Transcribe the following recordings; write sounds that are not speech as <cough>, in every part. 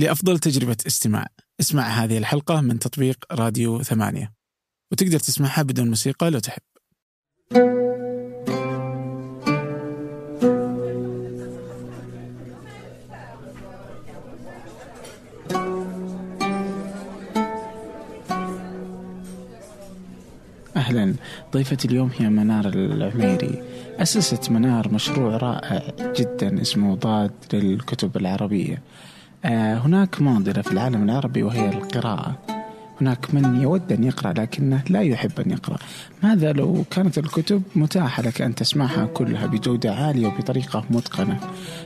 لأفضل تجربة استماع. اسمع هذه الحلقة من تطبيق راديو ثمانية. وتقدر تسمعها بدون موسيقى لو تحب. أهلا. ضيفتي اليوم هي منار العميري. أسست منار مشروع رائع جدا اسمه ضاد للكتب العربية. هناك معضلة في العالم العربي وهي القراءة. هناك من يود أن يقرأ لكنه لا يحب أن يقرأ. ماذا لو كانت الكتب متاحة لك أن تسمعها كلها بجودة عالية وبطريقة متقنة؟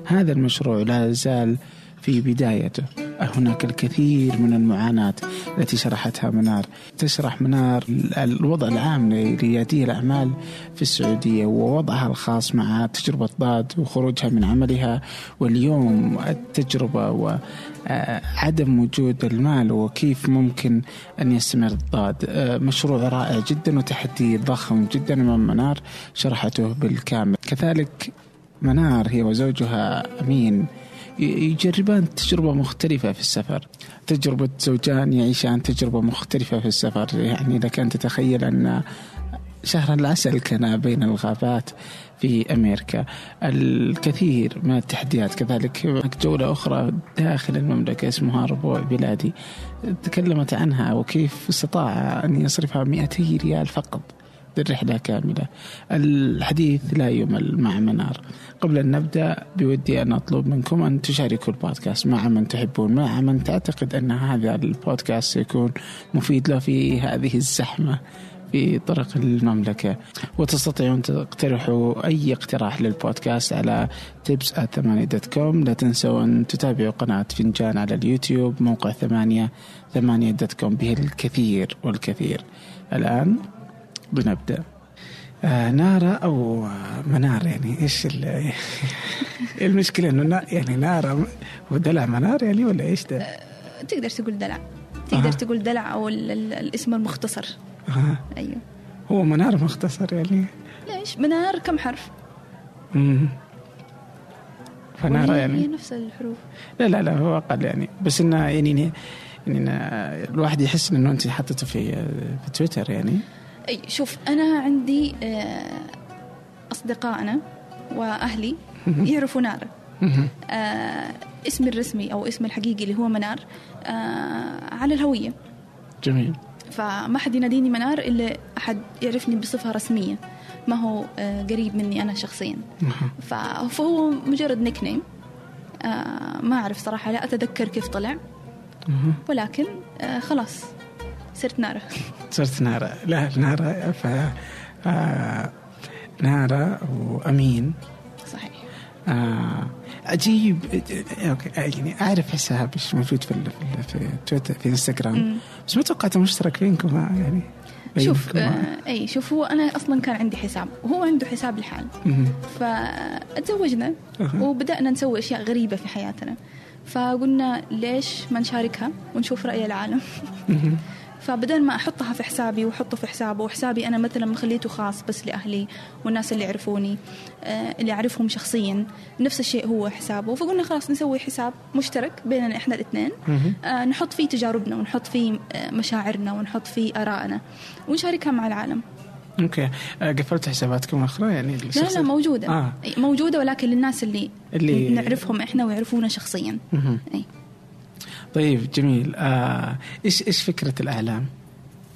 هذا المشروع لا زال في بدايته. هناك الكثير من المعاناة التي شرحتها منار. تشرح منار الوضع العام لريادي الأعمال في السعودية ووضعها الخاص مع تجربة ضاد وخروجها من عملها. واليوم التجربة وعدم وجود المال وكيف ممكن أن يستمر الضاد. مشروع رائع جدا وتحدي ضخم جدا أمام منار شرحته بالكامل. كذلك منار هي وزوجها أمين. يجربان تجربة مختلفة في السفر. تجربة زوجان يعيشان تجربة مختلفة في السفر. يعني لك أن تتخيل أن شهر العسل كان بين الغابات في أمريكا. الكثير من التحديات كذلك جولة أخرى داخل المملكة اسمها ربوع بلادي تكلمت عنها وكيف استطاع أن يصرفها 200 ريال فقط. للرحلة كاملة. الحديث لا يمل مع منار. قبل أن نبدأ بودي أن أطلب منكم أن تشاركوا البودكاست مع من تحبون مع من تعتقد أن هذا البودكاست سيكون مفيد له في هذه الزحمة في طرق المملكة. وتستطيعون تقترحوا أي اقتراح للبودكاست على tips com لا تنسوا أن تتابعوا قناة فنجان على اليوتيوب موقع ثمانية ثمانية dot com به الكثير والكثير. الآن بنبدأ. آه نارا أو منار يعني إيش <laughs> المشكلة إنه يعني نارا ودلع منار يعني ولا إيش ده؟ أه تقدر تقول دلع. تقدر آه. تقول دلع أو الاسم المختصر. آه. أيوه. هو منار مختصر يعني؟ ليش منار كم حرف؟ امم فنارا يعني؟ هي نفس الحروف. لا لا لا هو أقل يعني. بس إنه يعني يعني الواحد يحس إنه أنت حطته في في تويتر يعني. شوف أنا عندي آه، اصدقائنا وأهلي يعرفوا نار. آه اسمي الرسمي أو اسمي الحقيقي اللي هو منار آه على الهوية. جميل. فما حد يناديني منار إلا أحد يعرفني بصفة رسمية. ما هو آه قريب مني أنا شخصيا. فهو مجرد نيك نيم آه ما أعرف صراحة لا أتذكر كيف طلع. ولكن آه خلاص. صرت نارة صرت نارة لا نارة ف آه نارة وأمين. صحيح. آه عجيب أوكي يعني أعرف حساب إيش موجود في في تويتر في إنستغرام. بس ما توقعته مشترك بينكم يعني شوف آه أي شوف هو أنا أصلا كان عندي حساب. وهو عنده حساب لحال فتزوجنا وبدأنا نسوي أشياء غريبة في حياتنا. فقلنا ليش ما نشاركها ونشوف رأي العالم؟ فبدل ما أحطها في حسابي وأحطه في حسابه وحسابي أنا مثلا مخليته خاص بس لأهلي والناس اللي يعرفوني آه، اللي أعرفهم شخصيا نفس الشيء هو حسابه. فقلنا خلاص نسوي حساب مشترك بيننا إحنا الاثنين. آه، نحط فيه تجاربنا ونحط فيه آه، مشاعرنا ونحط فيه آرائنا ونشاركها مع العالم. أوكي. قفلت حساباتكم الأخرى؟ يعني لا لا موجودة. آه. موجودة ولكن للناس اللي اللي نعرفهم إحنا ويعرفونا شخصيا. إي. طيب جميل. آه إيش إيش فكرة الأعلام؟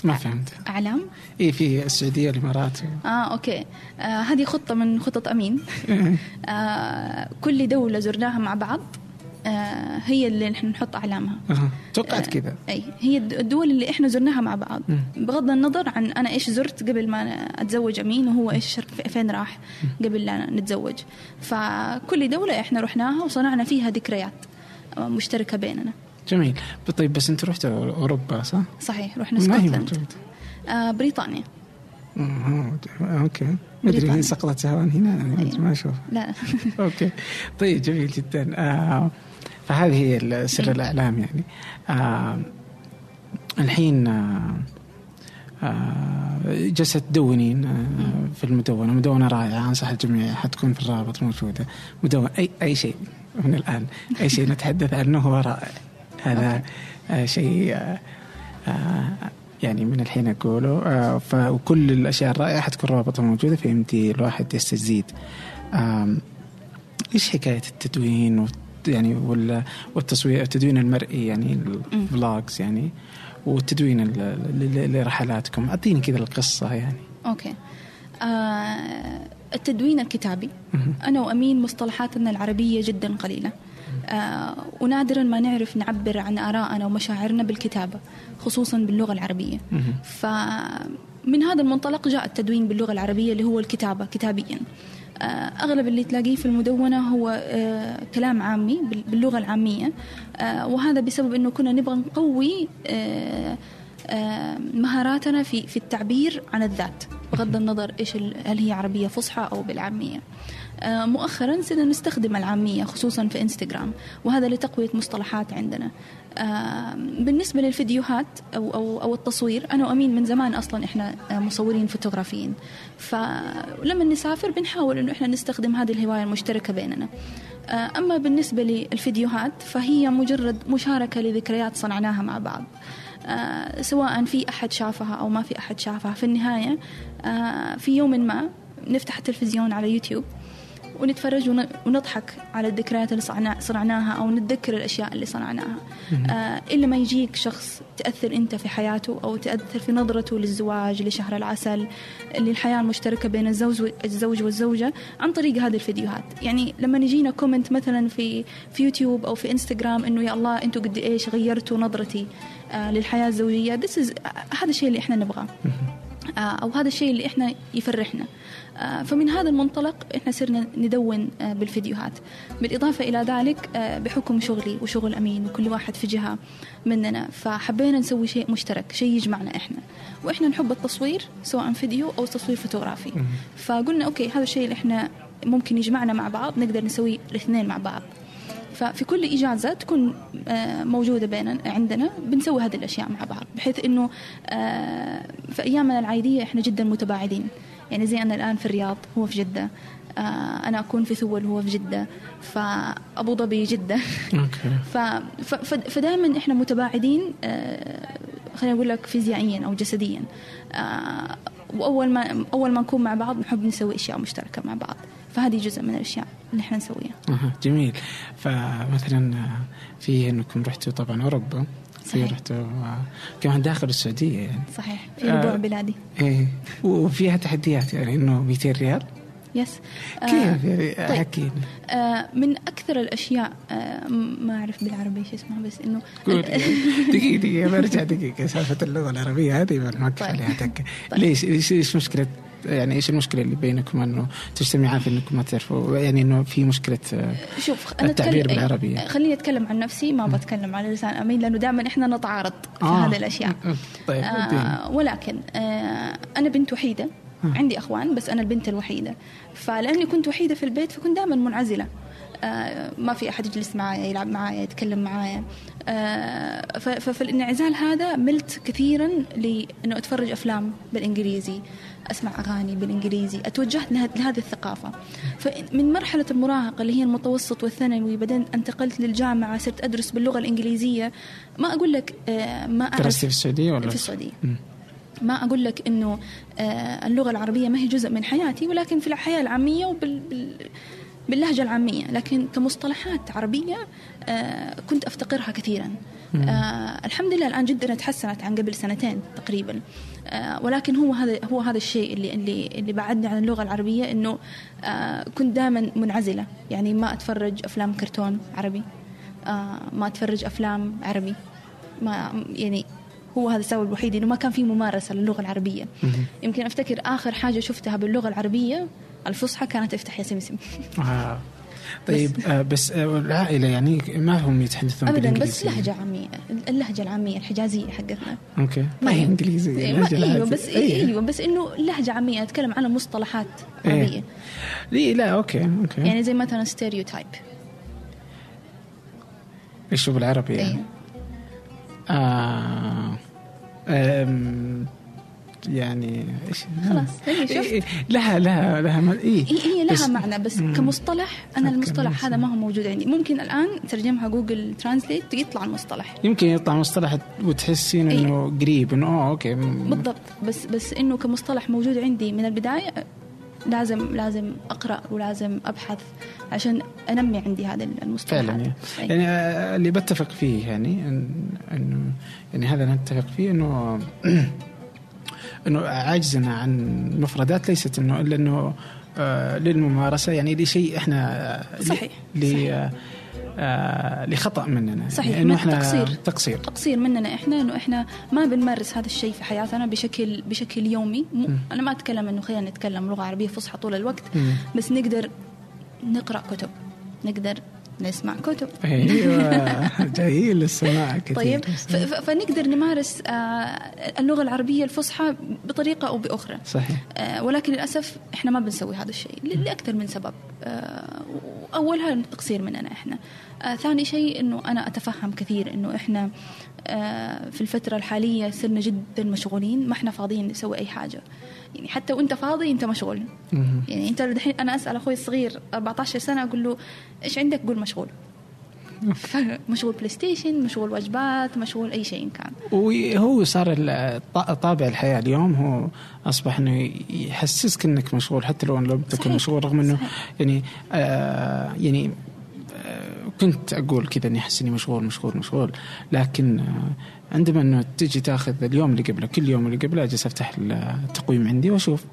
ما فهمت. أعلام؟ اي في السعودية والإمارات. آه okay. آه هذه خطة من خطط أمين. <laughs> آه كل دولة زرناها مع بعض آه هي اللي نحن نحط أعلامها. أه. توقعت آه كذا. أي هي الدول اللي إحنا زرناها مع بعض. بغض النظر عن أنا إيش زرت قبل ما أتزوج أمين وهو إيش فين راح قبل لا نتزوج. فكل دولة إحنا رحناها وصنعنا فيها ذكريات مشتركة بيننا. جميل. طيب بس انت رحت أوروبا صح؟ صحيح رحنا سكوتلند آه بريطانيا. آه okay. مدري هي سقطت هوان هنا أيوة. ما أشوف لا. <laughs> okay. طيب جميل جدا. آه فهذه هي سر الأعلام يعني. آه الحين آه آه جلست تدونين آه في المدونة. مدونة رائعة أنصح الجميع حتكون في الرابط موجودة. مدونة أي أي شيء من الآن. أي شيء نتحدث عنه هو رائع. هذا آه شيء آه آه يعني من الحين أقوله. آه فكل الأشياء الرائعة حتكون رابطه موجودة فيمدي الواحد يستزيد. إيش حكاية التدوين يعني والتصوير التدوين المرئي يعني الفلوجز يعني والتدوين لرحلاتكم. أعطيني كذا القصة يعني. أوكي. آه التدوين الكتابي. أنا وأمين مصطلحاتنا العربية جدا قليلة. ونادرا ما نعرف نعبر عن آرائنا ومشاعرنا بالكتابة خصوصا باللغة العربية. فمن هذا المنطلق جاء التدوين باللغة العربية اللي هو الكتابة كتابيا. آه، أغلب اللي تلاقيه في المدونة هو آه، كلام عامي باللغة العامية. آه، وهذا بسبب أنه كنا نبغى نقوي مهاراتنا في في التعبير عن الذات بغض النظر إيش هل هي عربية فصحى أو بالعامية. مؤخرا صرنا نستخدم العامية خصوصا في إنستغرام وهذا لتقوية مصطلحات عندنا. بالنسبة للفيديوهات أو, أو, أو التصوير أنا وأمين من زمان أصلا إحنا آه، مصورين فوتوغرافيين فلما نسافر بنحاول إنه إحنا نستخدم هذه الهواية المشتركة بيننا أما بالنسبة للفيديوهات فهي مجرد مشاركة لذكريات صنعناها مع بعض سواء في أحد شافها أو ما في أحد شافها. في النهاية في يوم ما نفتح التلفزيون على يوتيوب. ونتفرج ونضحك على الذكريات اللي صنعناها أو نتذكر الأشياء اللي صنعناها. آه إلا ما يجيك شخص تأثر أنت في حياته أو تأثر في نظرته للزواج لشهر العسل للحياة المشتركة بين الزوج الزوج والزوجة عن طريق هذه الفيديوهات. يعني لما يجينا comment مثلا في في يوتيوب أو في إنستغرام إنه يا الله أنتم قد إيش غيرتوا نظرتي آه للحياة الزوجية. This is هذا الشيء اللي إحنا نبغاه. آه، أو هذا الشيء اللي إحنا يفرحنا. فمن هذا المنطلق إحنا صرنا ندون آه، بالفيديوهات. بالإضافة إلى ذلك بحكم شغلي وشغل أمين وكل واحد في جهة مننا فحبينا نسوي شيء مشترك شيء يجمعنا إحنا. وإحنا نحب التصوير سواء فيديو أو تصوير فوتوغرافي. فقلنا okay هذا الشيء اللي إحنا ممكن يجمعنا مع بعض نقدر نسوي الاثنين مع بعض. ففي كل إجازة تكون آه، موجودة بيننا عندنا بنسوي هذه الأشياء مع بعض. بحيث إنه آه، في أيامنا العادية إحنا جدا متباعدين. يعني زي أنا الآن في الرياض هو في جدة. آه، أنا أكون في ثول وهو في جدة. فأبو ظبي جدة. <laughs> فدائما إحنا متباعدين خلينا أقول لك فيزيائيا أو جسديا. وأول ما أول ما نكون مع بعض نحب نسوي أشياء مشتركة مع بعض. فهذه جزء من الأشياء اللي إحنا نسويها. جميل. فمثلا في أنكم رحتوا طبعا أوروبا. في رحتوا كمان داخل السعودية يعني. صحيح. في ربوع آه بلادي. إيه. وفيها تحديات يعني إنه 200 ريال؟ يس. كيف؟ يعني طيب. حكينا آه من أكثر الأشياء آه ما أعرف بالعربي إيش اسمها بس إنه <laughs> دقيقة دقيقة برجع دقيقة. سالفة اللغة العربية هذه نوقف طيب. عليها تكه طيب. ليش إيش مشكلة يعني إيش المشكلة اللي بينكم إنه تجتمعان في إنكم ما تعرفوا؟ يعني إنه في مشكلة آه، شوف أنا التعبير أتكلم بالعربية. خليني أتكلم عن نفسي ما بتكلم على لسان أمين لأنه دائما إحنا نتعارض في آه. هذه الأشياء. طيب آه ولكن آه أنا بنت وحيدة آه. عندي إخوان بس أنا البنت الوحيدة. فلأني كنت وحيدة في البيت فكنت دائما منعزلة. ما في أحد يجلس معايا يلعب معايا يتكلم معايا. آه ففي الانعزال هذا ملت كثيرا لأنه أتفرج أفلام بالإنجليزي أسمع أغاني بالإنجليزي أتوجهت لهذه الثقافة. فمن مرحلة المراهقة اللي هي المتوسط والثانوي بعدين انتقلت للجامعة صرت أدرس باللغة الإنجليزية. ما أقول لك آه، ما أعرف درستي في السعودية ولا؟ في السعودية. ما أقول لك آه، اللغة العربية ما هي جزء من حياتي ولكن في الحياة العامية وبال باللهجة العامية لكن كمصطلحات عربية آه، كنت أفتقرها كثيرا. آه الحمد لله الآن جدا تحسنت عن قبل سنتين تقريبا. آه ولكن هو هذا هو هذا الشيء اللي اللي اللي بعدني عن اللغة العربية إنه آه كنت دائما منعزلة. يعني ما أتفرج أفلام كرتون عربي. آه ما أتفرج أفلام عربي. ما يعني هو هذا السبب الوحيد إنه ما كان في ممارسة للغة العربية. يمكن أفتكر آخر حاجة شفتها باللغة العربية الفصحى كانت افتح يا سمسم آه. طيب بس, آه بس آه العائلة يعني ما هم يتحدثون أبدا بس لهجة عامية اللهجة العامية الحجازية حقتنا okay ما هي إنجليزية إيه أيوة بس أيه. أيوة بس إنه لهجة عامية أتكلم عن مصطلحات إيه. عربية إيه لا okay okay يعني زي مثلا stereotype إيش بالعربي يعني؟ أيه. آه يعني إيش؟ خلاص هي شفت. إيه لها لها لها ما إيه. هي هي لها معنى بس. كمصطلح أنا المصطلح. هذا ما هو موجود عندي. ممكن الآن ترجمها Google Translate يطلع المصطلح. يمكن يطلع مصطلح وتحسين إيه. إنه قريب إنه اوه okay بالضبط. بس بس إنه كمصطلح موجود عندي من البداية لازم لازم أقرأ ولازم أبحث عشان أنمي عندي هذا المصطلحات فعلا يعني. يعني آه، اللي بتفق فيه يعني إنه يعني هذا نتفق فيه إنه <clears throat> إنه عاجزنا عن مفردات ليست إنه إلا إنه آه، للممارسة يعني لشيء إحنا آه، صحيح، ل صحيح. آه، لخطأ مننا صحيح، يعني إنه إحنا تقصير. تقصير تقصير مننا إحنا إنه إحنا ما بنمارس هذا الشيء في حياتنا بشكل بشكل يومي م- أنا ما أتكلم إنه خلينا نتكلم لغة عربية فصحى طول الوقت مم. بس نقدر نقرأ كتب نقدر نسمع كتب. أيوه <laughs> جايين للسماع كثير. طيب فنقدر نمارس آه، اللغة العربية الفصحى بطريقة أو بأخرى. صحيح. آه، ولكن للأسف إحنا ما بنسوي هذا الشيء لأكثر من سبب. آه، أولها التقصير مننا إحنا. ثاني شيء إنه أنا أتفهم كثير إنه إحنا في الفترة الحالية صرنا جدا مشغولين ما إحنا فاضيين نسوي أي حاجة. يعني حتى وانت فاضي انت مشغول. يعني انت الحين أنا اسأل أخوي الصغير 14 سنة أقول له إيش عندك؟ قول مشغول <laughs> مشغول PlayStation مشغول وجبات مشغول أي شيء كان وهو صار طابع الحياة اليوم هو أصبح إنه يحسسك إنك مشغول حتى لو لم تكن. مشغول رغم إنه صحيح. يعني آه يعني آه كنت أقول كذا إني أحس إني مشغول مشغول مشغول لكن آه عندما إنه تجي تاخذ اليوم اللي قبله كل يوم اللي قبله أجلس أفتح التقويم عندي وأشوف.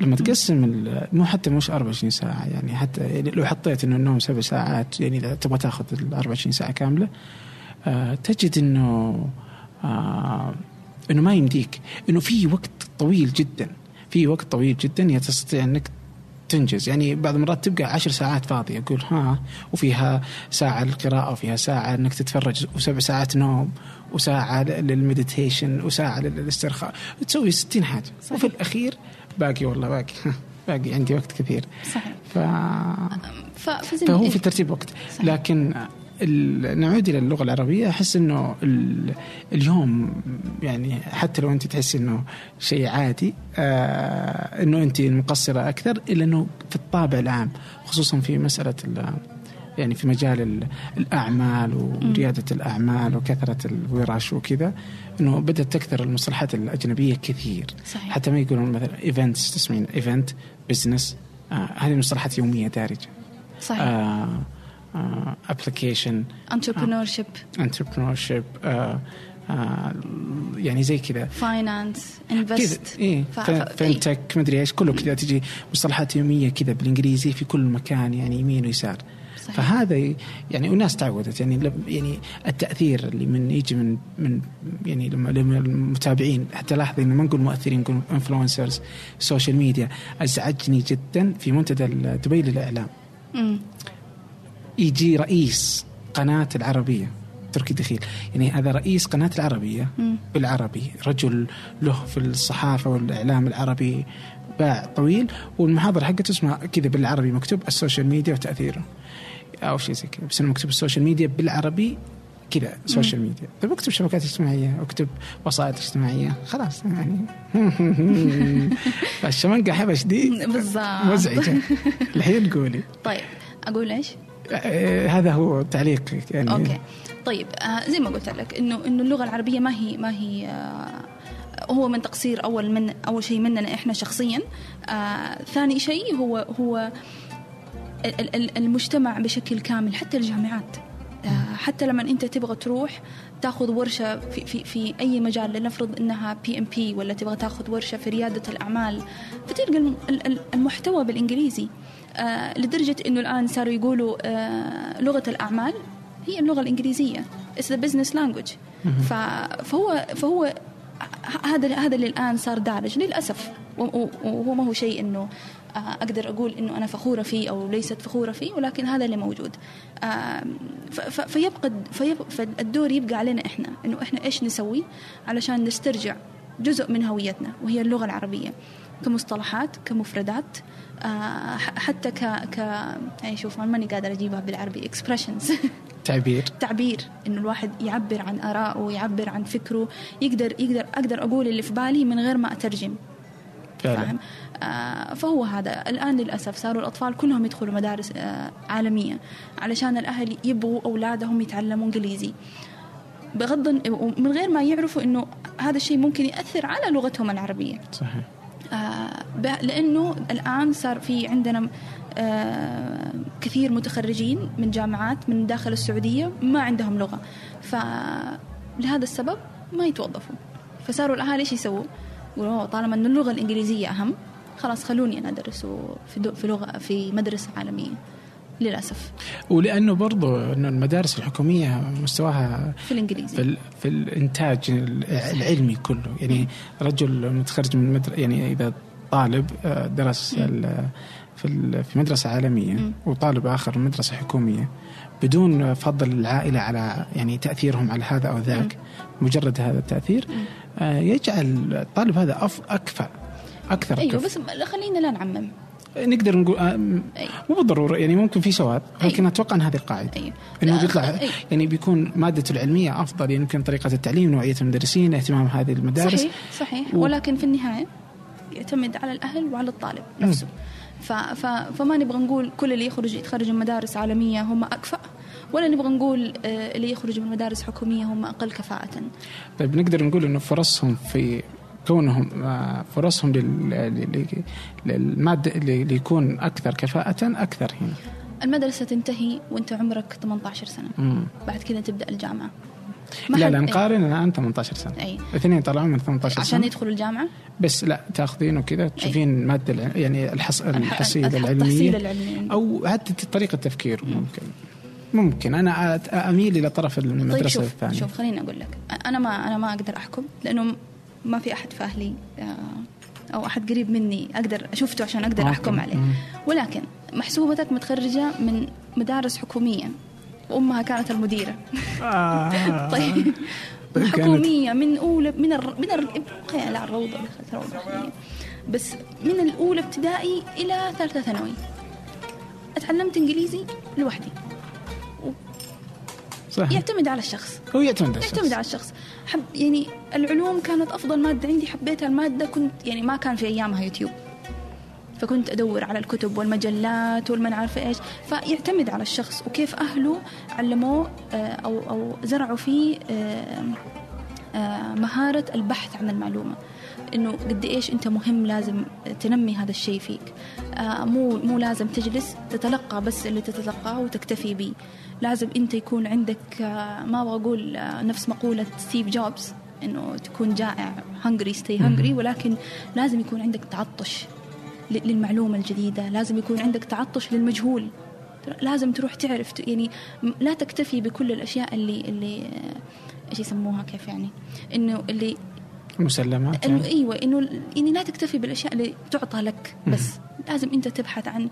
لما تقسم مو حتى مش 24 ساعة يعني حتى يعني لو حطيت إنه النوم سبع ساعات يعني إذا تبغى تاخذ ال 24 ساعة كاملة آه تجد إنه آه إنه ما يمديك. إنه في وقت طويل جدا في وقت طويل جدا تستطيع إنك تنجز. يعني بعض المرات تبقى عشر ساعات فاضية أقول ها وفيها ساعة للقراءة وفيها ساعة أنك تتفرج وسبع ساعات نوم وساعة للمديتيشن وساعة للاسترخاء. تسوي ستين حاجة. صحيح. وفي الأخير باقي والله باقي. <laughs> باقي عندي وقت كثير. صحيح. ف... فهو قلت- في ترتيب وقت. صحيح. لكن ال- نعود إلى اللغة العربية. أحس إنه ال- اليوم يعني حتى لو أنت تحس إنه شيء عادي آه إنه أنت مقصرة أكثر إلا إنه في الطابع العام خصوصا في مسألة ال- يعني في مجال ال- الأعمال ورياده الأعمال وكثرة الورش وكذا إنه بدأت تكثر المصطلحات الأجنبية كثير. صحيح. حتى ما يقولون مثلا events تسمعين event business آه هذه مصطلحات يومية دارجة. صحيح. آه application entrepreneurship. entrepreneur يعني زي كذا. finance invest ف- fintech مدري إيش كله كذا تجي مصطلحات يومية كذا بالإنجليزي في كل مكان يعني يمين ويسار. صحيح. فهذا يعني والناس تعودت يعني يعني التأثير اللي من يجي من من يعني لما لما المتابعين حتى لاحظي إنه ما نقول مؤثرين نقول influencers ال social media أزعجني جدا في منتدى دبي للإعلام مم. يجي رئيس قناة العربية تركي دخيل يعني هذا رئيس قناة العربية مم. بالعربي رجل له في الصحافة والإعلام العربي باع طويل والمحاضرة حقته اسمها كذا بالعربي مكتوب ال social media وتأثيره أو شيء زي كذا. بس أنا مكتوب ال social media بالعربي كذا social media. طيب أكتب شبكات اجتماعية أكتب وسائط اجتماعية. خلاص يعني. الشمنقة حبش دي بالضبط. مزعجة. الحين قولي. طيب أقول إيش؟ آه، هذا هو تعليقك يعني. okay. طيب آه زي ما قلت لك إنه إنه اللغة العربية ما هي ما هي هو من تقصير أول من أول شيء مننا إحنا شخصيا. آه ثاني شيء هو هو المجتمع بشكل كامل حتى الجامعات. آه، حتى لما أنت تبغى تروح تاخذ ورشة في في في أي مجال لنفرض إنها بي ام بي ولا تبغى تاخذ ورشة في ريادة الأعمال فتلقى الم- ال- ال- المحتوى بالإنجليزي. آه، لدرجة إنه الآن صاروا يقولوا آه، لغة الأعمال هي اللغة الإنجليزية. The business language. ف- فهو فهو هذا هذا اللي الآن صار دارج للأسف. وهو ما هو شيء إنه أقدر أقول إنه أنا فخورة فيه أو ليست فخورة فيه ولكن هذا اللي موجود. فيبقى فالدور يبقى علينا إحنا إنه إحنا إيش نسوي علشان نسترجع جزء من هويتنا وهي اللغة العربية. كمصطلحات كمفردات آه، حتى ك ك يعني شوف ماني قادرة أجيبها بالعربي expressions. <laughs> تعبير. تعبير إنه الواحد يعبر عن ارائه يعبر عن فكره يقدر يقدر أقدر أقول اللي في بالي من غير ما أترجم. فاهم؟ آه فهو هذا. الآن للأسف صاروا الأطفال كلهم يدخلوا مدارس آه عالمية علشان الأهل يبغوا أولادهم يتعلموا إنجليزي. بغض من غير ما يعرفوا إنه هذا الشيء ممكن يأثر على لغتهم العربية. صحيح. آه لأنه الآن صار في عندنا آه كثير متخرجين من جامعات من داخل السعودية ما عندهم لغة. فلهذا السبب ما يتوظفوا. فصاروا الأهالي إيش يسووا؟ يقولوا "أوه، طالما إن اللغة الإنجليزية أهم خلاص خلوني أنا أدرس في في لغه في مدرسة عالمية للأسف. ولأنه برضو إنه المدارس الحكومية مستواها في الإنجليزي. في, في الإنتاج العلمي كله. يعني رجل متخرج من مدر يعني إذا طالب آه، درس في في مدرسة عالمية. وطالب آخر مدرسة حكومية بدون فضل العائلة على يعني تأثيرهم على هذا أو ذاك مجرد هذا التأثير آه، يجعل الطالب هذا أف أكفأ أكثر أيوه. بس خلينا لا نعمم نقدر نقول آه، م- أي. مو بالضرورة يعني ممكن في سواد لكن أي. أتوقع إن هذه القاعدة أيوه إنه بيطلع أي. يعني بيكون مادته العلمية أفضل يعني يمكن طريقة التعليم نوعية المدرسين اهتمام هذه المدارس صحيح صحيح و- ولكن في النهاية يعتمد على الأهل وعلى الطالب نفسه ف... ف... فما نبغى نقول كل اللي يخرج يتخرج من مدارس عالمية هم أكفأ ولا نبغى نقول آه، اللي يخرج من مدارس حكومية هم أقل كفاءة؟ طيب نقدر نقول إنه فرصهم في كونهم آه، فرصهم لل- لل- للمادة اللي يكون أكثر كفاءة أكثر هنا. المدرسة تنتهي وأنت عمرك 18 سنة. مم. بعد كذا تبدأ الجامعة. ما لا لا أي. نقارن الآن 18 سنة. أي. الاثنين طلعوا من 18 عشان سنة. يدخلوا الجامعة؟ بس لا تاخذين وكذا تشوفين الماده الع- يعني الحص... الحصيله العلمية. العلمي. أو حتى طريقة التفكير ممكن. ممكن. أنا أميل إلى طرف المدرسة طيب شوف الثانية. شوف خليني أقول لك. أنا ما أنا ما أقدر أحكم لأنه ما في أحد في أهلي آه، أو أحد قريب مني أقدر شفته عشان أقدر أوكي. أحكم عليه. ولكن محسوبتك متخرجة من مدارس حكومية. وامها كانت المديرة. آه. <laughs> طيب. طيب حكومية من اولى من الر... من الر... خي- لا الروضه دخلت روضة. بس من الأولى ابتدائي إلى ثالثة ثانوي. أتعلمت إنجليزي لوحدي. صح يعتمد على الشخص. هو يعتمد على الشخص. يعتمد على الشخص. حب يعني العلوم كانت أفضل مادة عندي. حبيتها المادة كنت يعني ما كان في أيامها يوتيوب. فكنت أدور على الكتب والمجلات والما عارفه إيش. فيعتمد على الشخص. وكيف أهله علموه آه، أو أو زرعوا فيه آه، آه، مهارة البحث عن المعلومة. إنه قد إيش أنت مهم لازم تنمي هذا الشيء فيك. مو مو لازم تجلس تتلقى بس اللي تتلقاه وتكتفي به لازم انت يكون عندك آه، ما أبغى أقول آه، نفس مقولة ستيف جوبز إنه تكون جائع هنجري ستي هنجري ولكن لازم يكون عندك تعطش للمعلومة الجديدة لازم يكون عندك تعطش للمجهول. لازم تروح تعرف يعني لا تكتفي بكل الأشياء اللي اللي آه، إيش يسموها كيف يعني؟ إنه اللي مسلمات يعني. إيوه إنه يعني لا تكتفي بالأشياء اللي تعطى لك بس. لازم أنت تبحث عن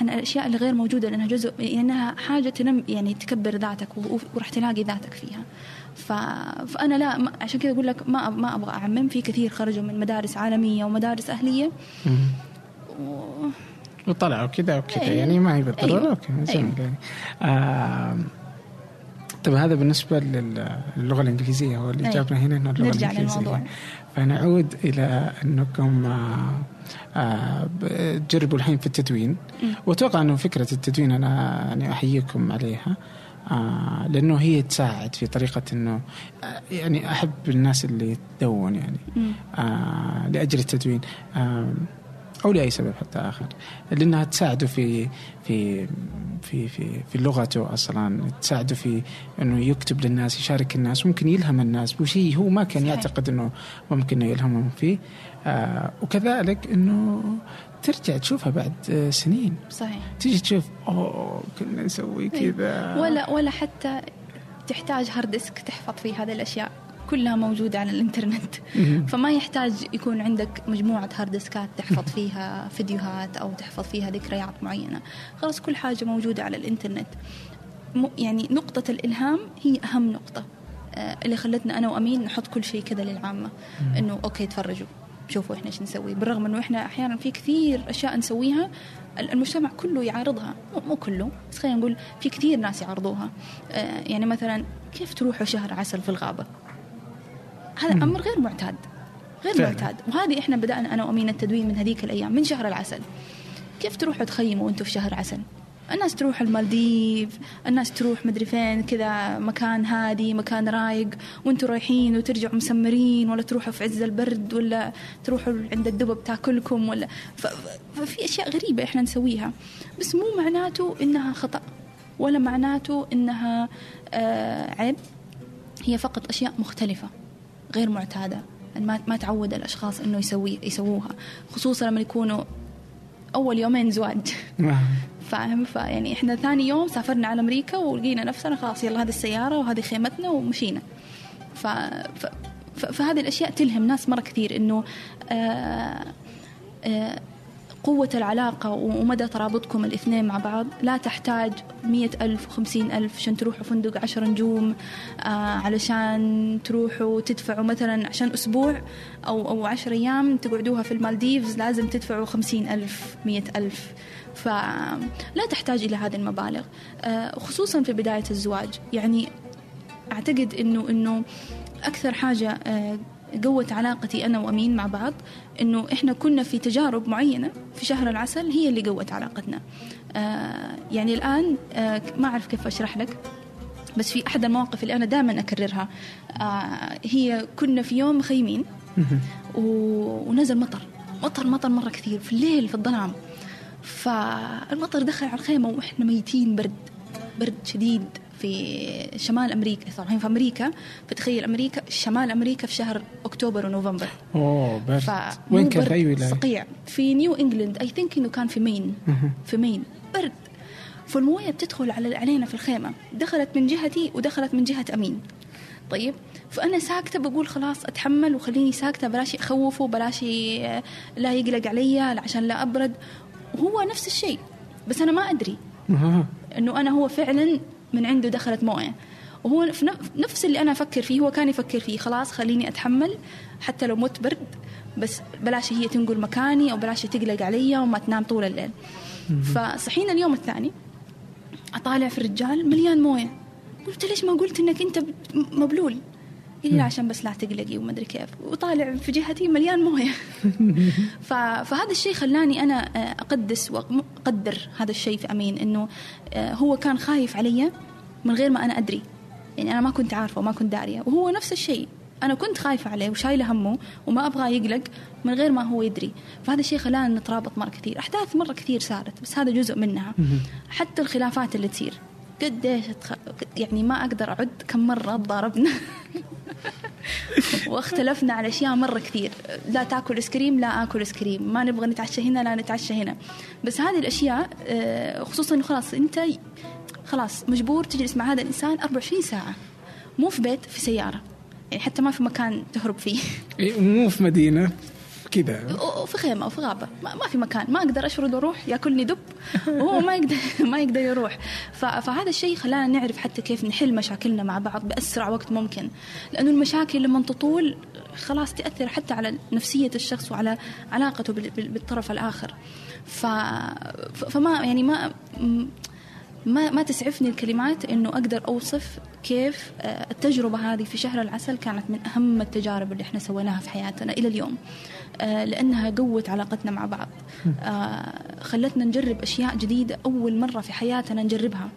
عن الأشياء اللي غير موجودة لأنها جزء لأنها حاجة تنم يعني تكبر ذاتك وراح تلاقي ذاتك فيها ف... فأنا لا ما عشان كذا أقول لك ما ما أبغى أعمم في كثير خرجوا من مدارس عالمية ومدارس أهلية. و... وطلعوا كذا وكذا أيوة. يعني ما هي بالضرورة أيوة. أوكي جميل أيوة. يعني. آه طيب هذا بالنسبة لل- للغة الإنجليزية هو اللي أي. جابنا هنا إنه اللغة نرجع الإنجليزية للموضوع. فنعود إلى أنكم آه تجربوا الحين في التدوين. وأتوقع أنه فكرة التدوين أنا يعني أحييكم عليها آه لأنه هي تساعد في طريقة إنه آه يعني أحب الناس اللي تدون يعني. آه لأجل التدوين. آه أو لأي سبب حتى آخر. لأنها تساعده في في في في في لغته أصلا. تساعده في إنه يكتب للناس يشارك الناس ممكن يلهم الناس. بشيء هو ما كان صحيح. يعتقد إنه ممكن إنه يلهمهم فيه. آه وكذلك إنه ترجع تشوفها بعد سنين. صحيح. تيجي تشوف أوه كنا نسوي كذا. ولا ولا حتى تحتاج hard disk تحفظ فيه هذه الأشياء. كلها موجودة على الإنترنت. مهم. فما يحتاج يكون عندك مجموعة hard disk ات تحفظ فيها فيديوهات أو تحفظ فيها ذكريات معينة. خلاص كل حاجة موجودة على الإنترنت. م- يعني نقطة الإلهام هي أهم نقطة آه، اللي خلتنا أنا وأمين نحط كل شيء كذا للعامة. إنه okay تفرجوا شوفوا إحنا إيش نسوي. بالرغم إنه إحنا أحيانا في كثير أشياء نسويها المجتمع كله يعارضها. مو كله بس خلينا نقول في كثير ناس يعارضوها. آه، يعني مثلا كيف تروحوا شهر عسل في الغابة؟ هذا أمر غير معتاد غير فعلا. معتاد. وهذه إحنا بدأنا أنا وأمين التدوين من هذيك الأيام من شهر العسل. كيف تروحوا تخيموا وأنتم في شهر عسل؟ الناس تروح المالديف الناس تروح مدري فين كذا مكان هادي مكان رايق وأنتم رايحين وترجعوا مسمرين ولا تروحوا في عز البرد ولا تروحوا عند الدبب تاكلكم ولا ففي أشياء غريبة إحنا نسويها. بس مو معناته إنها خطأ ولا معناته إنها آه عيب. هي فقط أشياء مختلفة. غير معتادة. ما ما تعود الأشخاص إنه يسوي يسووها. خصوصا لما يكونوا أول يومين زواج. <laughs> فاهم؟ فيعني إحنا ثاني يوم سافرنا على أمريكا ولقينا نفسنا خلاص يلا هذه السيارة وهذه خيمتنا ومشينا. ف... ف... فهذه الأشياء تلهم ناس مرة كثير إنه آه آه قوة العلاقة ومدى ترابطكم الاثنين مع بعض. لا تحتاج مية ألف وخمسين ألف عشان تروحوا فندق عشر نجوم آه علشان تروحوا تدفعوا مثلا عشان أسبوع أو, أو عشر أيام تقعدوها في المالديفز لازم تدفعوا خمسين ألف مية ألف. فلا تحتاج إلى هذه المبالغ. آه خصوصا في بداية الزواج. يعني أعتقد أنه أنه أكثر حاجة آه قوت علاقتي أنا وأمين مع بعض إنه إحنا كنا في تجارب معينة في شهر العسل هي اللي قوت علاقتنا. آه يعني الآن آه ما أعرف كيف أشرح لك بس في أحد المواقف اللي أنا دائما أكررها. آه هي كنا في يوم مخيمين ونزل مطر. مطر مطر مرة كثير في الليل في الظلام. فالمطر دخل على الخيمة وإحنا ميتين برد برد شديد. في شمال أمريكا طبعا في أمريكا فتخيل أمريكا شمال أمريكا في شهر أكتوبر ونوفمبر. أوه برد وين كان في اي صقيع. في نيو إنجلاند I think إنه كان في مين في مين برد. فالموية بتدخل على علينا في الخيمة. دخلت من جهتي ودخلت من جهة أمين. طيب فأنا ساكتة بقول خلاص أتحمل وخليني ساكتة بلاش اخوفه بلاش لا يقلق علي عشان لا أبرد. وهو نفس الشيء بس أنا ما أدري. إنه أنا هو فعلا من عنده دخلت مويه وهو في نفس اللي أنا أفكر فيه هو كان يفكر فيه خلاص خليني أتحمل حتى لو مت برد بس بلاش هي تنقل مكاني أو بلاش تقلق علي وما تنام طول الليل. فصحينا اليوم الثاني أطالع في الرجال مليان موية. قلت ليش ما قلت إنك أنت مبلول؟ قال لي عشان بس لا تقلقي وما أدري كيف. وطالع في جهتي مليان موية. <laughs> فهذا الشيء خلاني أنا آه، أقدس وأقدر هذا الشيء في أمين إنه آه، هو كان خايف علي من غير ما أنا أدري. يعني أنا ما كنت عارفة وما كنت دارية. وهو نفس الشيء. أنا كنت خايفة عليه وشايلة همه وما أبغاه يقلق من غير ما هو يدري. فهذا الشيء خلانا نترابط مره كثير. أحداث مرة كثير صارت بس هذا جزء منها. حتى الخلافات اللي تصير. قديش يعني ما أقدر أعد كم مرة تضاربنا <laughs> واختلفنا على أشياء مرة كثير. لا تأكل ايس كريم لا آكل ايس كريم ما نبغى نتعشى هنا لا نتعشى هنا. بس هذه الأشياء آه، خصوصا انه خلاص أنت خلاص مجبور تجلس مع هذا الإنسان 24 ساعة. مو في بيت في سيارة. يعني حتى ما في مكان تهرب فيه. إيه، مو في مدينة. كذا. في خيمة وفي غابة. ما في مكان. ما أقدر اشرد وأروح ياكلني دب. <laughs> وهو ما يقدر <laughs> ما يقدر يروح. فهذا الشيء خلانا نعرف حتى كيف نحل مشاكلنا مع بعض بأسرع وقت ممكن. لأنه المشاكل لما تطول خلاص تأثر حتى على نفسية الشخص وعلى علاقته بالطرف الآخر. ف فما يعني ما ما ما تسعفني الكلمات إنه أقدر أوصف كيف آه، التجربة هذه في شهر العسل كانت من أهم التجارب اللي إحنا سويناها في حياتنا إلى اليوم. لأنها قوت علاقتنا مع بعض. آه، خلتنا نجرب أشياء جديدة أول مرة في حياتنا نجربها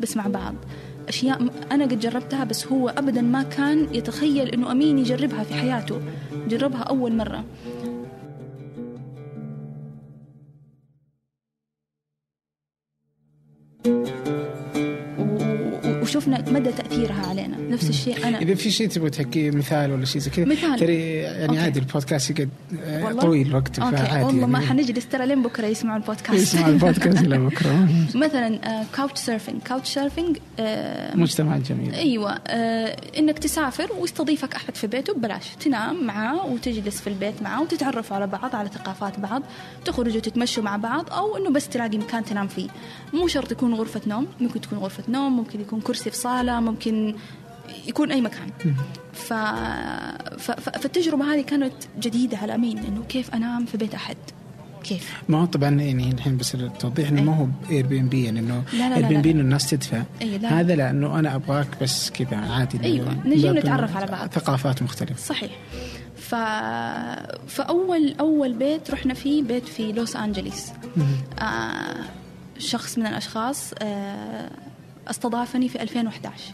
بس مع بعض. أشياء أنا قد جربتها بس هو أبدا ما كان يتخيل أنه أمين يجربها في حياته. جربها أول مرة. وشفنا مدى تأثيرها علينا. نفس الشيء أنا. إذا في شيء تبغى تحكي مثال ولا شيء زي كذا مثال. ترى يعني okay. عادي البودكاست يقعد آه، طويل وقت فعادي والله يعني. ما حنجلس ترى لين بكرة يسمعوا البودكاست. يسمعوا البودكاست لين بكرة. <laughs> مثلا couch surfing couch surfing مجتمع جميل. أيوه. آه إنك تسافر ويستضيفك أحد في بيته ببلاش تنام معاه وتجلس في البيت معاه وتتعرفوا على بعض على ثقافات بعض تخرجوا تتمشوا مع بعض أو إنه بس تلاقي مكان تنام فيه. مو شرط يكون غرفة نوم ممكن تكون غرفة نوم ممكن يكون كرسي في صاله ممكن يكون أي مكان ف... ف... فالتجربة هذه كانت جديدة على أمين إنه كيف أنام في بيت أحد كيف؟ ما هو طبعا يعني الحين بس التوضيح إنه إيه. ما هو اير بي ام بي يعني انه اير بي ام بي. إنه الناس تدفع إيه، لا. هذا لأنه أنا أبغاك بس كذا عادي من نجي نتعرف على بعض. ثقافات مختلفة صحيح ف... فأول أول بيت رحنا فيه بيت في لوس أنجليس آه شخص من الأشخاص آه استضافني في 2011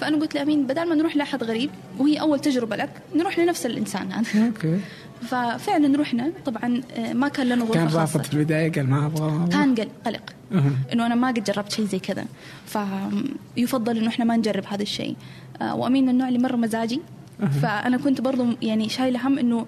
فأنا قلت لأمين بدل ما نروح لأحد غريب وهي أول تجربة لك نروح لنفس الإنسان هذا أوكي. <laughs> ففعلا رحنا. طبعا آه، ما كان لنا كان غرفة رافض في البداية قال ما أبغى. كان قل- قلق. إنه أنا ما قد جربت شيء زي كذا. فيفضل إنه إحنا ما نجرب هذا الشيء. آه، وأمين من النوع اللي مره مزاجي. فأنا كنت برضو يعني شايلة هم إنه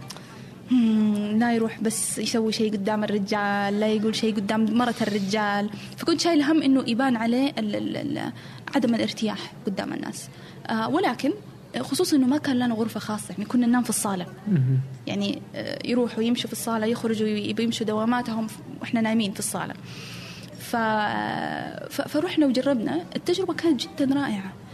لا يروح بس يسوي شيء قدام الرجال لا يقول شيء قدام مرة الرجال. فكنت شايلة هم إنه يبان عليه ال ال ال عدم الارتياح قدام الناس. آه ولكن خصوصا إنه ما كان لنا غرفة خاصة يعني كنا ننام في الصالة. يعني آه، يروحوا يمشوا في الصالة يخرجوا يمشوا دواماتهم وإحنا نايمين في الصالة. ف... ف... فرحنا وجربنا. التجربة كانت جدا رائعة. آه،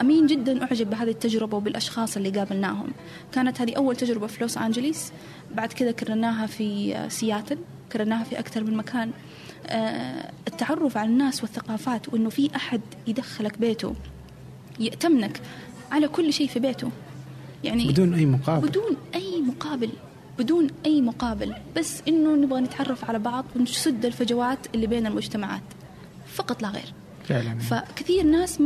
أمين جدا أعجب بهذه التجربة وبالأشخاص اللي قابلناهم. كانت هذه أول تجربة في لوس أنجليس. بعد كذا كررناها في آه، سياتل كررناها في أكثر من مكان. آه، التعرف على الناس والثقافات وأنه في أحد يدخلك بيته يأتمنك على كل شيء في بيته. يعني بدون أي مقابل. بدون أي مقابل. بدون أي مقابل. بس إنه نبغى نتعرف على بعض ونسد الفجوات اللي بين المجتمعات. فقط لا غير. فكثير ناس